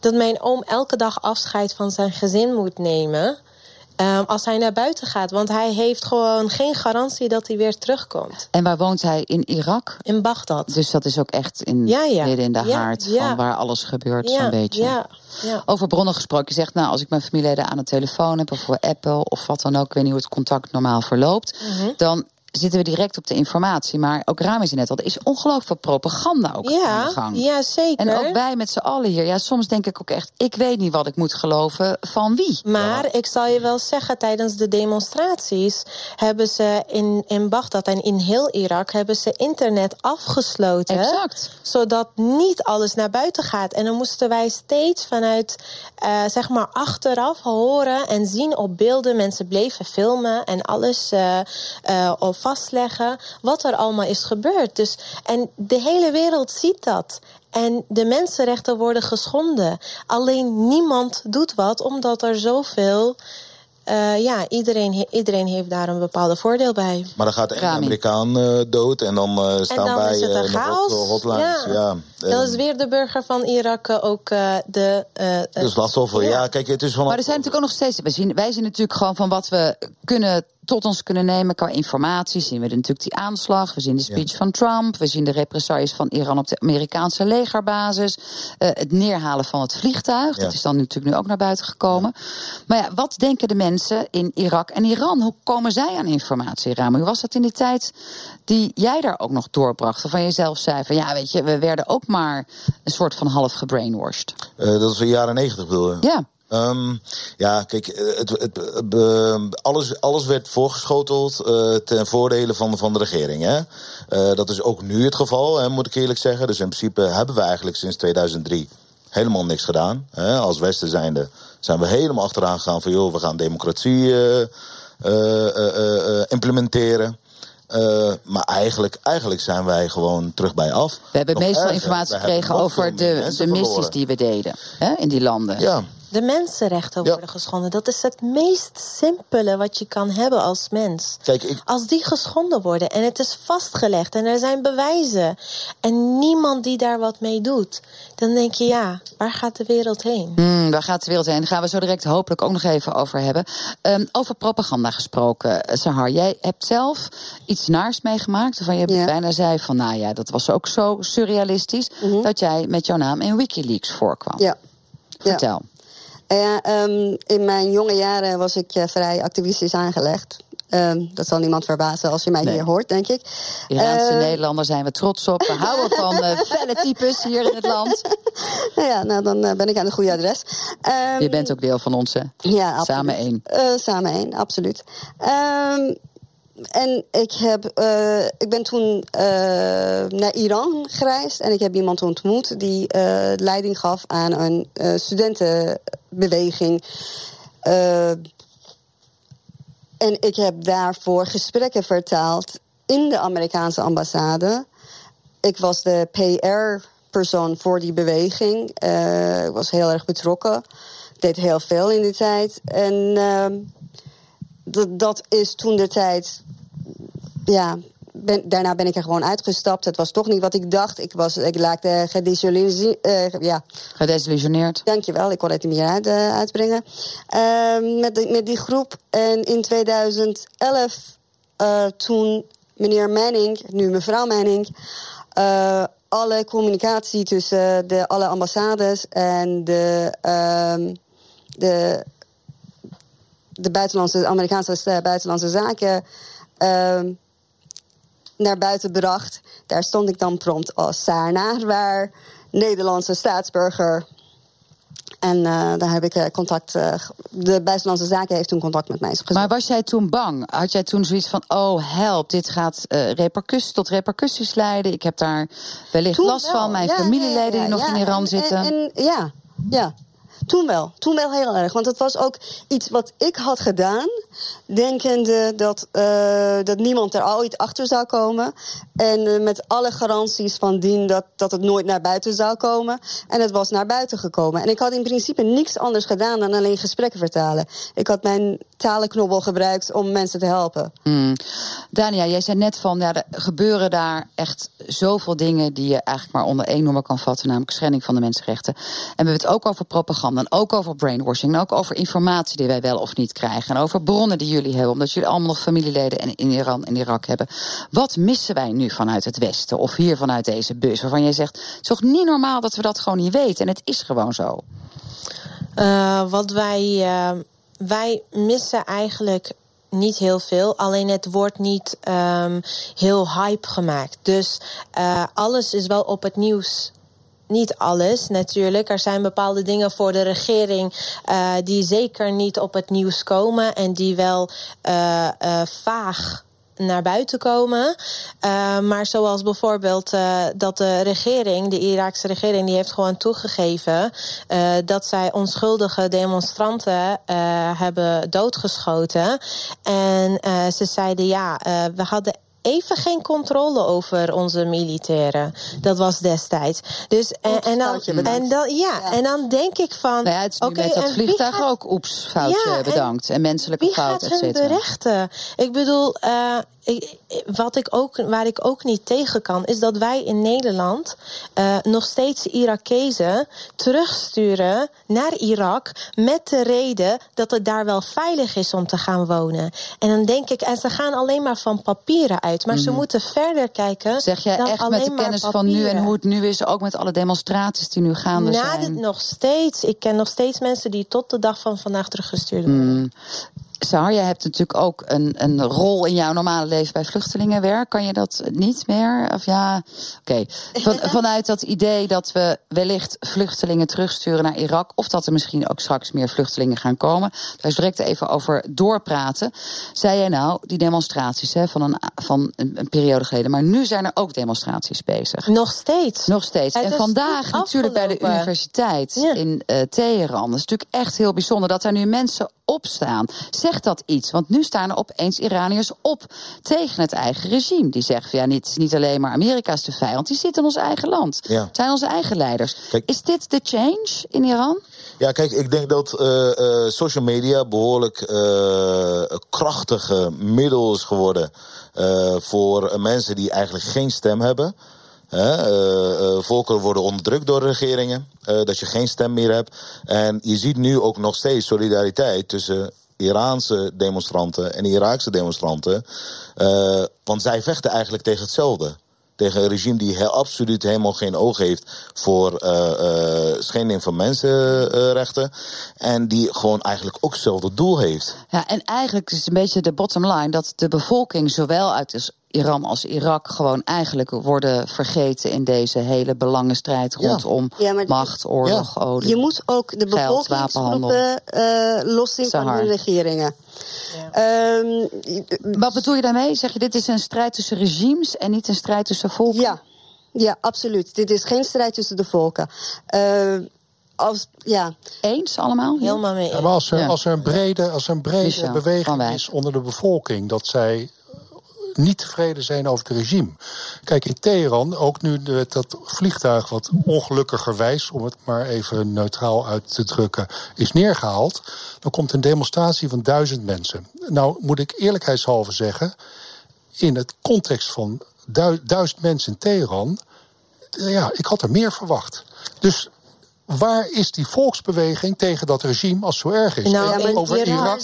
dat mijn oom elke dag afscheid van zijn gezin moet nemen. Ehm, als hij naar buiten gaat. Want hij heeft gewoon geen garantie dat hij weer terugkomt. En waar woont hij? In Irak? In Bagdad. Dus dat is ook echt in, Ja, ja. midden in de Ja, haard van waar alles gebeurt, zo'n beetje. ja, ja. Over bronnen gesproken. Je zegt, nou, als ik mijn familieleden aan de telefoon heb... of voor Apple of wat dan ook, ik weet niet hoe het contact normaal verloopt... Mhm. dan zitten we direct op de informatie. Maar ook Rami zei net al, er is ongelooflijk veel propaganda ook Ja, aan de gang. ja, zeker. En ook wij met z'n allen hier. Ja, soms denk ik ook echt, ik weet niet wat ik moet geloven van wie. Maar ik zal je wel zeggen, tijdens de demonstraties hebben ze in, in Bagdad en in heel Irak hebben ze internet afgesloten. Exact. Zodat niet alles naar buiten gaat. En dan moesten wij steeds vanuit, eh, zeg maar, achteraf horen en zien op beelden. Mensen bleven filmen en alles. eh, eh, of vastleggen wat er allemaal is gebeurd. Dus, en de hele wereld ziet dat. En de mensenrechten worden geschonden. Alleen niemand doet wat, omdat er zoveel uh, ja, iedereen, iedereen heeft daar een bepaalde voordeel bij. Maar dan gaat de Amerikaan uh, dood en dan uh, staan en dan wij is het een chaos. hotlines. Ja. ja. Dan is weer de burger van Irak ook de... de slachtoffer, ja. ja. Kijk, het is van maar er zijn natuurlijk ook nog steeds... Wij zien, wij zien natuurlijk gewoon van wat we kunnen tot ons kunnen nemen qua informatie. Zien we natuurlijk die aanslag, we zien de speech van Trump, we zien de represailles van Iran op de Amerikaanse legerbasis, uh, het neerhalen van het vliegtuig. Dat is dan natuurlijk nu ook naar buiten gekomen. Maar ja, wat denken de mensen in Irak en Iran? Hoe komen zij aan informatie, Ramu? Hoe was dat in die tijd die jij daar ook nog doorbracht? Waarvan je zelf zei van ja, weet je, we werden ook maar een soort van half gebrainwashed. Uh, dat is de jaren negentig bedoel je? Ja. Um, ja, kijk, het, het, het, alles, alles werd voorgeschoteld uh, ten voordele van, van de regering. Hè? Uh, dat is ook nu het geval, hè, moet ik eerlijk zeggen. Dus in principe hebben we eigenlijk sinds 2003 helemaal niks gedaan. Hè? Als Westen zijnde zijn we helemaal achteraan gegaan van... joh, we gaan democratie uh, implementeren. Uh, maar eigenlijk, eigenlijk zijn wij gewoon terug bij af. We hebben meestal informatie gekregen over de, de missies die we deden hè, in die landen. Ja, de mensenrechten worden geschonden. Dat is het meest simpele wat je kan hebben als mens. Kijk, ik... Als die geschonden worden en het is vastgelegd en er zijn bewijzen en niemand die daar wat mee doet, dan denk je ja, waar gaat de wereld heen? Hmm, waar gaat de wereld heen? Daar gaan we zo direct hopelijk ook nog even over hebben. Um, over propaganda gesproken, eh, Sahar. Jij hebt zelf iets naars meegemaakt waarvan je ja. bijna zei van nou ja, dat was ook zo surrealistisch mm -hmm. dat jij met jouw naam in WikiLeaks voorkwam. Ja. Vertel. Ja. Ja, um, in mijn jonge jaren was ik uh, vrij activistisch aangelegd. Um, dat zal niemand verbazen als je mij nee. hier hoort, denk ik. Iraanse uh, Nederlanders zijn we trots op. We houden van uh, felle types hier in het land. nou ja, nou, dan uh, ben ik aan het goede adres. Um, je bent ook deel van ons, hè? Ja, absoluut. Samen één. samen één, absoluut. En ik, heb, uh, ik ben toen uh, naar Iran gereisd en ik heb iemand ontmoet die uh, leiding gaf aan een studentenbeweging. en ik heb daarvoor gesprekken vertaald in de Amerikaanse ambassade. Ik was de PR-persoon voor die beweging. ik was heel erg betrokken. Ik deed heel veel in die tijd. En dat, dat is toen de tijd. Ja, ben, daarna ben ik er gewoon uitgestapt. Het was toch niet wat ik dacht. Ik, was, ik raakte gedesillusioneerd. Uh, ja. Gedesillusioneerd. Dankjewel, ik kon het niet meer uit, uh, uitbrengen. Uh, met, de, met die groep. En in 2011, uh, toen meneer Manning, nu mevrouw Manning... alle communicatie tussen de, alle ambassades en de, ehm, de de buitenlandse, Amerikaanse buitenlandse zaken naar buiten bracht. Daar stond ik dan prompt als Sarna, waar Nederlandse staatsburger. En uh, daar heb ik uh, contact. Uh, de Buitenlandse Zaken heeft toen contact met mij gezocht. Maar was jij toen bang? Had jij toen zoiets van: oh help, dit gaat repercussie, tot repercussies leiden? Ik heb daar wellicht toen last wel. van. Mijn ja, familieleden ja, ja, die nog in Iran en, zitten. En, en, ja, ja. Toen wel. Toen wel heel erg. Want het was ook iets wat ik had gedaan. Denkende dat, uh, dat niemand er ooit achter zou komen. En uh, met alle garanties van dien dat, dat het nooit naar buiten zou komen. En het was naar buiten gekomen. En ik had in principe niks anders gedaan dan alleen gesprekken vertalen. Ik had mijn talenknobbel gebruikt om mensen te helpen. Mm. Dania, jij zei net van, ja, er gebeuren daar echt zoveel dingen die je eigenlijk maar onder één noemer kan vatten, namelijk schending van de mensenrechten. En we hebben het ook over propaganda, en ook over brainwashing, ook over informatie die wij wel of niet krijgen, en over bronnen die jullie hebben, omdat jullie allemaal nog familieleden in Iran en Irak hebben. Wat missen wij nu vanuit het Westen of hier vanuit deze bus, waarvan jij zegt, het is toch niet normaal dat we dat gewoon niet weten, en het is gewoon zo. Uh, wat wij, uh, wij missen eigenlijk niet heel veel. Alleen het wordt niet um, heel hype gemaakt. Dus uh, alles is wel op het nieuws. Niet alles natuurlijk. Er zijn bepaalde dingen voor de regering uh, die zeker niet op het nieuws komen en die wel uh, vaag naar buiten komen. Maar zoals bijvoorbeeld dat de regering, de Iraakse regering, die heeft gewoon toegegeven dat zij onschuldige demonstranten hebben doodgeschoten. En ze zeiden ja, we hadden even geen controle over onze militairen. Dat was destijds. Dus, en, en, dan, en dan, ja, ja, en dan denk ik van. Nou ja, het is nu okay, met dat vliegtuig gaat, ook oeps, foutje ja, bedankt. En, en menselijke fouten, et cetera. berechten? Ik bedoel, uh, ik, wat ik ook, waar ik ook niet tegen kan, is dat wij in Nederland uh, nog steeds Irakezen terugsturen naar Irak met de reden dat het daar wel veilig is om te gaan wonen. En dan denk ik, en ze gaan alleen maar van papieren uit, maar mm. ze mhm. moeten verder kijken. Zeg jij dan echt met de kennis van nu en hoe het nu is, ook met alle demonstraties die nu gaande Na zijn? Dit nog steeds. Ik ken nog steeds mensen die tot de dag van vandaag teruggestuurd worden. Mm. Jij hebt natuurlijk ook een, een rol in jouw normale leven bij vluchtelingenwerk. Kan je dat niet meer? Of ja, oké. Van, vanuit dat idee dat we wellicht vluchtelingen terugsturen naar Irak, of dat er misschien ook straks meer vluchtelingen gaan komen. Daar is direct even over doorpraten. Zei jij nou, die demonstraties hè, van, een, van een, een, periode geleden, maar nu zijn er ook demonstraties bezig. Nog steeds. Nog steeds. en vandaag natuurlijk bij de universiteit in uh, Teheran. Dat is natuurlijk echt heel bijzonder dat er nu mensen opstaan. Zegt dat iets? Want nu staan er opeens Iraniërs op tegen het eigen regime. Die zeggen ja, niet, niet alleen maar Amerika is de vijand, die zit in ons eigen land. Ja. Het zijn onze eigen leiders. is dit de change in Iran? Ja, kijk, ik denk dat uh, uh, social media behoorlijk uh, krachtige middel is geworden voor mensen die eigenlijk geen stem hebben. Uh, volkeren worden onderdrukt door regeringen. Uh, dat je geen stem meer hebt. En je ziet nu ook nog steeds solidariteit tussen Iraanse demonstranten en Iraakse demonstranten. Want zij vechten eigenlijk tegen hetzelfde. Tegen een regime die heel, absoluut helemaal geen oog heeft voor uh, schending van mensenrechten. en die gewoon eigenlijk ook hetzelfde doel heeft. Ja, en eigenlijk is het een beetje de bottom line dat de bevolking zowel uit Iran als Irak gewoon eigenlijk worden vergeten in deze hele belangenstrijd rondom ja, macht, oorlog, ja. olie. Je moet ook de bevolkingsgroepen uh, loszien van hun regeringen. Ja. Um, Wat bedoel je daarmee? Zeg je dit is een strijd tussen regimes en niet een strijd tussen volken? Ja, ja absoluut. Dit is geen strijd tussen de volken. Uh, als, ja. Eens allemaal? Helemaal mee. Ja, maar als er, als er een brede, als er een brede beweging is onder de bevolking dat zij niet tevreden zijn over het regime. Kijk, in Teheran, ook nu dat vliegtuig wat ongelukkigerwijs, om het maar even neutraal uit te drukken, is neergehaald, dan komt een demonstratie van duizend mensen. Nou moet ik eerlijkheidshalve zeggen, in het context van duizend mensen in Teheran, ja, ik had er meer verwacht. Dus Waar is die volksbeweging tegen dat regime als zo erg is? Nou, ja, over Irak,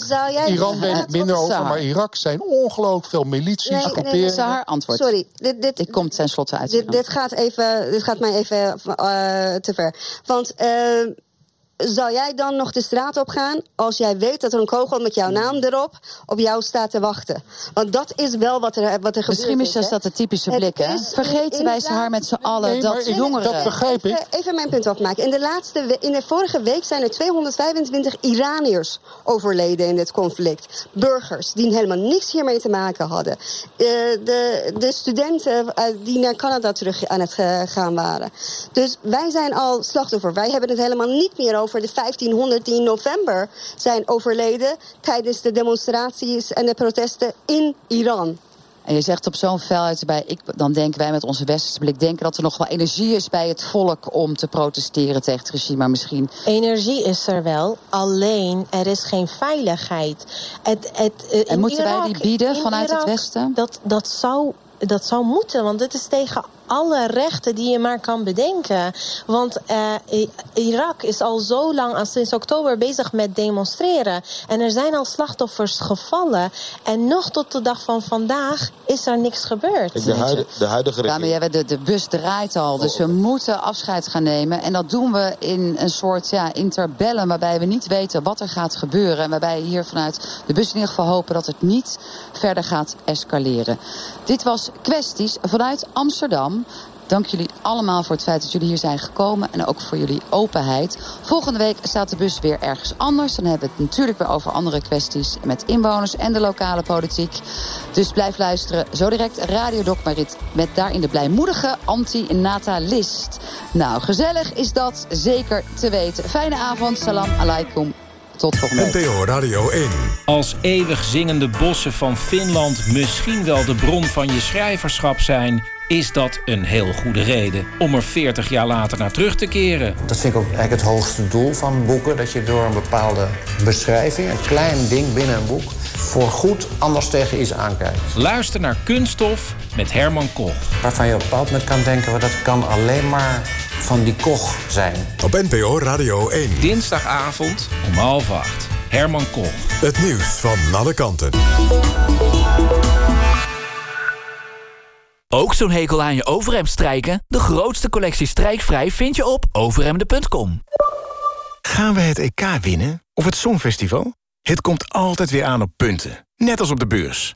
Iran weet ik minder over, maar Irak zijn ongelooflijk veel milities, nee, groeperingen. Nee, nee, antwoord. Sorry, dit, dit, dit komt tenslotte uit. Dit, dit, gaat even, dit gaat mij even uh, te ver. Want uh, zou jij dan nog de straat op gaan als jij weet dat er een kogel met jouw naam erop op jou staat te wachten? Want dat is wel wat er, wat er Misschien gebeurt. Misschien is dat de typische blik, hè? Vergeten wij ze haar met z'n allen nee, dat jongeren... Dat begrijp ik. Even, even, mijn punt afmaken. In de, laatste, in de vorige week zijn er 225 Iraniërs overleden in dit conflict. Burgers die helemaal niks hiermee te maken hadden. Uh, de, de studenten uh, die naar Canada terug aan het gaan waren. Dus wij zijn al slachtoffer. Wij hebben het helemaal niet meer over over de 1500 die in november zijn overleden tijdens de demonstraties en de protesten in Iran. En je zegt op zo'n veldheid bij, ik, dan denken wij met onze westerse blik, denken dat er nog wel energie is bij het volk om te protesteren tegen het regime, maar misschien. Energie is er wel, alleen er is geen veiligheid. Het, het, uh, en moeten wij die bieden vanuit het Westen? Dat, dat, zou, dat zou moeten, want het is tegen alle rechten die je maar kan bedenken. Want uh, Irak is al zo lang, al sinds oktober, bezig met demonstreren. En er zijn al slachtoffers gevallen. En nog tot de dag van vandaag is er niks gebeurd. De, huidige, de huidige regering... Ja, de, de bus draait al, dus we moeten afscheid gaan nemen. En dat doen we in een soort ja, interbellum waarbij we niet weten wat er gaat gebeuren. En waarbij hier vanuit de bus in ieder geval hopen dat het niet verder gaat escaleren. Dit was Kwesties vanuit Amsterdam. Dank jullie allemaal voor het feit dat jullie hier zijn gekomen en ook voor jullie openheid. Volgende week staat de bus weer ergens anders. Dan hebben we het natuurlijk weer over andere kwesties met inwoners en de lokale politiek. Dus blijf luisteren. Zo direct Radio Doc Marit met daarin de blijmoedige anti-natalist. Nou, gezellig is dat zeker te weten. Fijne avond. Salam alaikum. Tot volgende week. NPO Radio 1. Als eeuwig zingende bossen van Finland misschien wel de bron van je schrijverschap zijn... is dat een heel goede reden om er 40 jaar later naar terug te keren. Dat vind ik ook eigenlijk het hoogste doel van boeken. Dat je door een bepaalde beschrijving, een klein ding binnen een boek... voor goed anders tegen iets aankijkt. Luister naar Kunststof met Herman Koch. Waarvan je op een bepaald moment kan denken... dat kan alleen maar van die Koch zijn. Op NPO Radio 1. Dinsdagavond om half acht. Herman Koch. Het nieuws van alle kanten. Ook zo'n hekel aan je overhemd strijken? De grootste collectie strijkvrij vind je op overhemden.com. Gaan we het EK winnen? Of het Songfestival? Het komt altijd weer aan op punten. Net als op de beurs.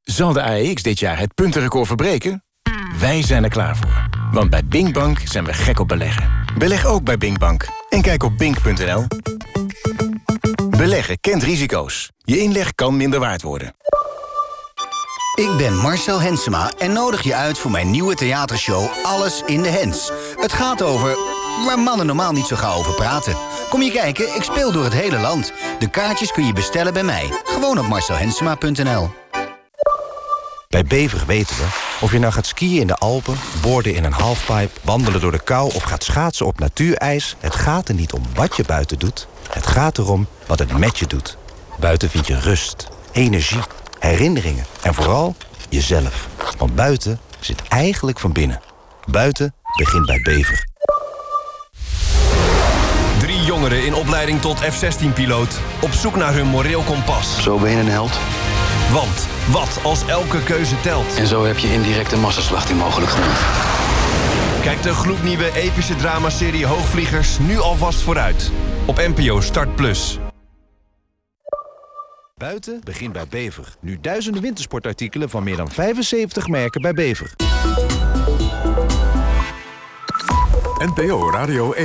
Zal de AEX dit jaar het puntenrecord verbreken? Wij zijn er klaar voor. Want bij Binkbank zijn we gek op beleggen. Beleg ook bij Binkbank. En kijk op bink.nl. Beleggen kent risico's. Je inleg kan minder waard worden. Ik ben Marcel Hensema en nodig je uit voor mijn nieuwe theatershow Alles in de Hens. Het gaat over waar mannen normaal niet zo gauw over praten. Kom je kijken, ik speel door het hele land. De kaartjes kun je bestellen bij mij. Gewoon op marcelhensema.nl. Bij Bever weten we, of je nou gaat skiën in de Alpen... boorden in een halfpipe, wandelen door de kou... of gaat schaatsen op natuurijs... het gaat er niet om wat je buiten doet. Het gaat erom wat het met je doet. Buiten vind je rust, energie, herinneringen en vooral jezelf. Want buiten zit eigenlijk van binnen. Buiten begint bij Bever. Drie jongeren in opleiding tot F-16-piloot... op zoek naar hun moreel kompas. Zo ben je een held. Want wat als elke keuze telt? En zo heb je indirect een massaslachting mogelijk gemaakt. Kijk de gloednieuwe epische dramaserie Hoogvliegers nu alvast vooruit. Op NPO Start Plus. Buiten begint bij Bever. Nu duizenden wintersportartikelen van meer dan 75 merken bij Bever. NPO Radio 1.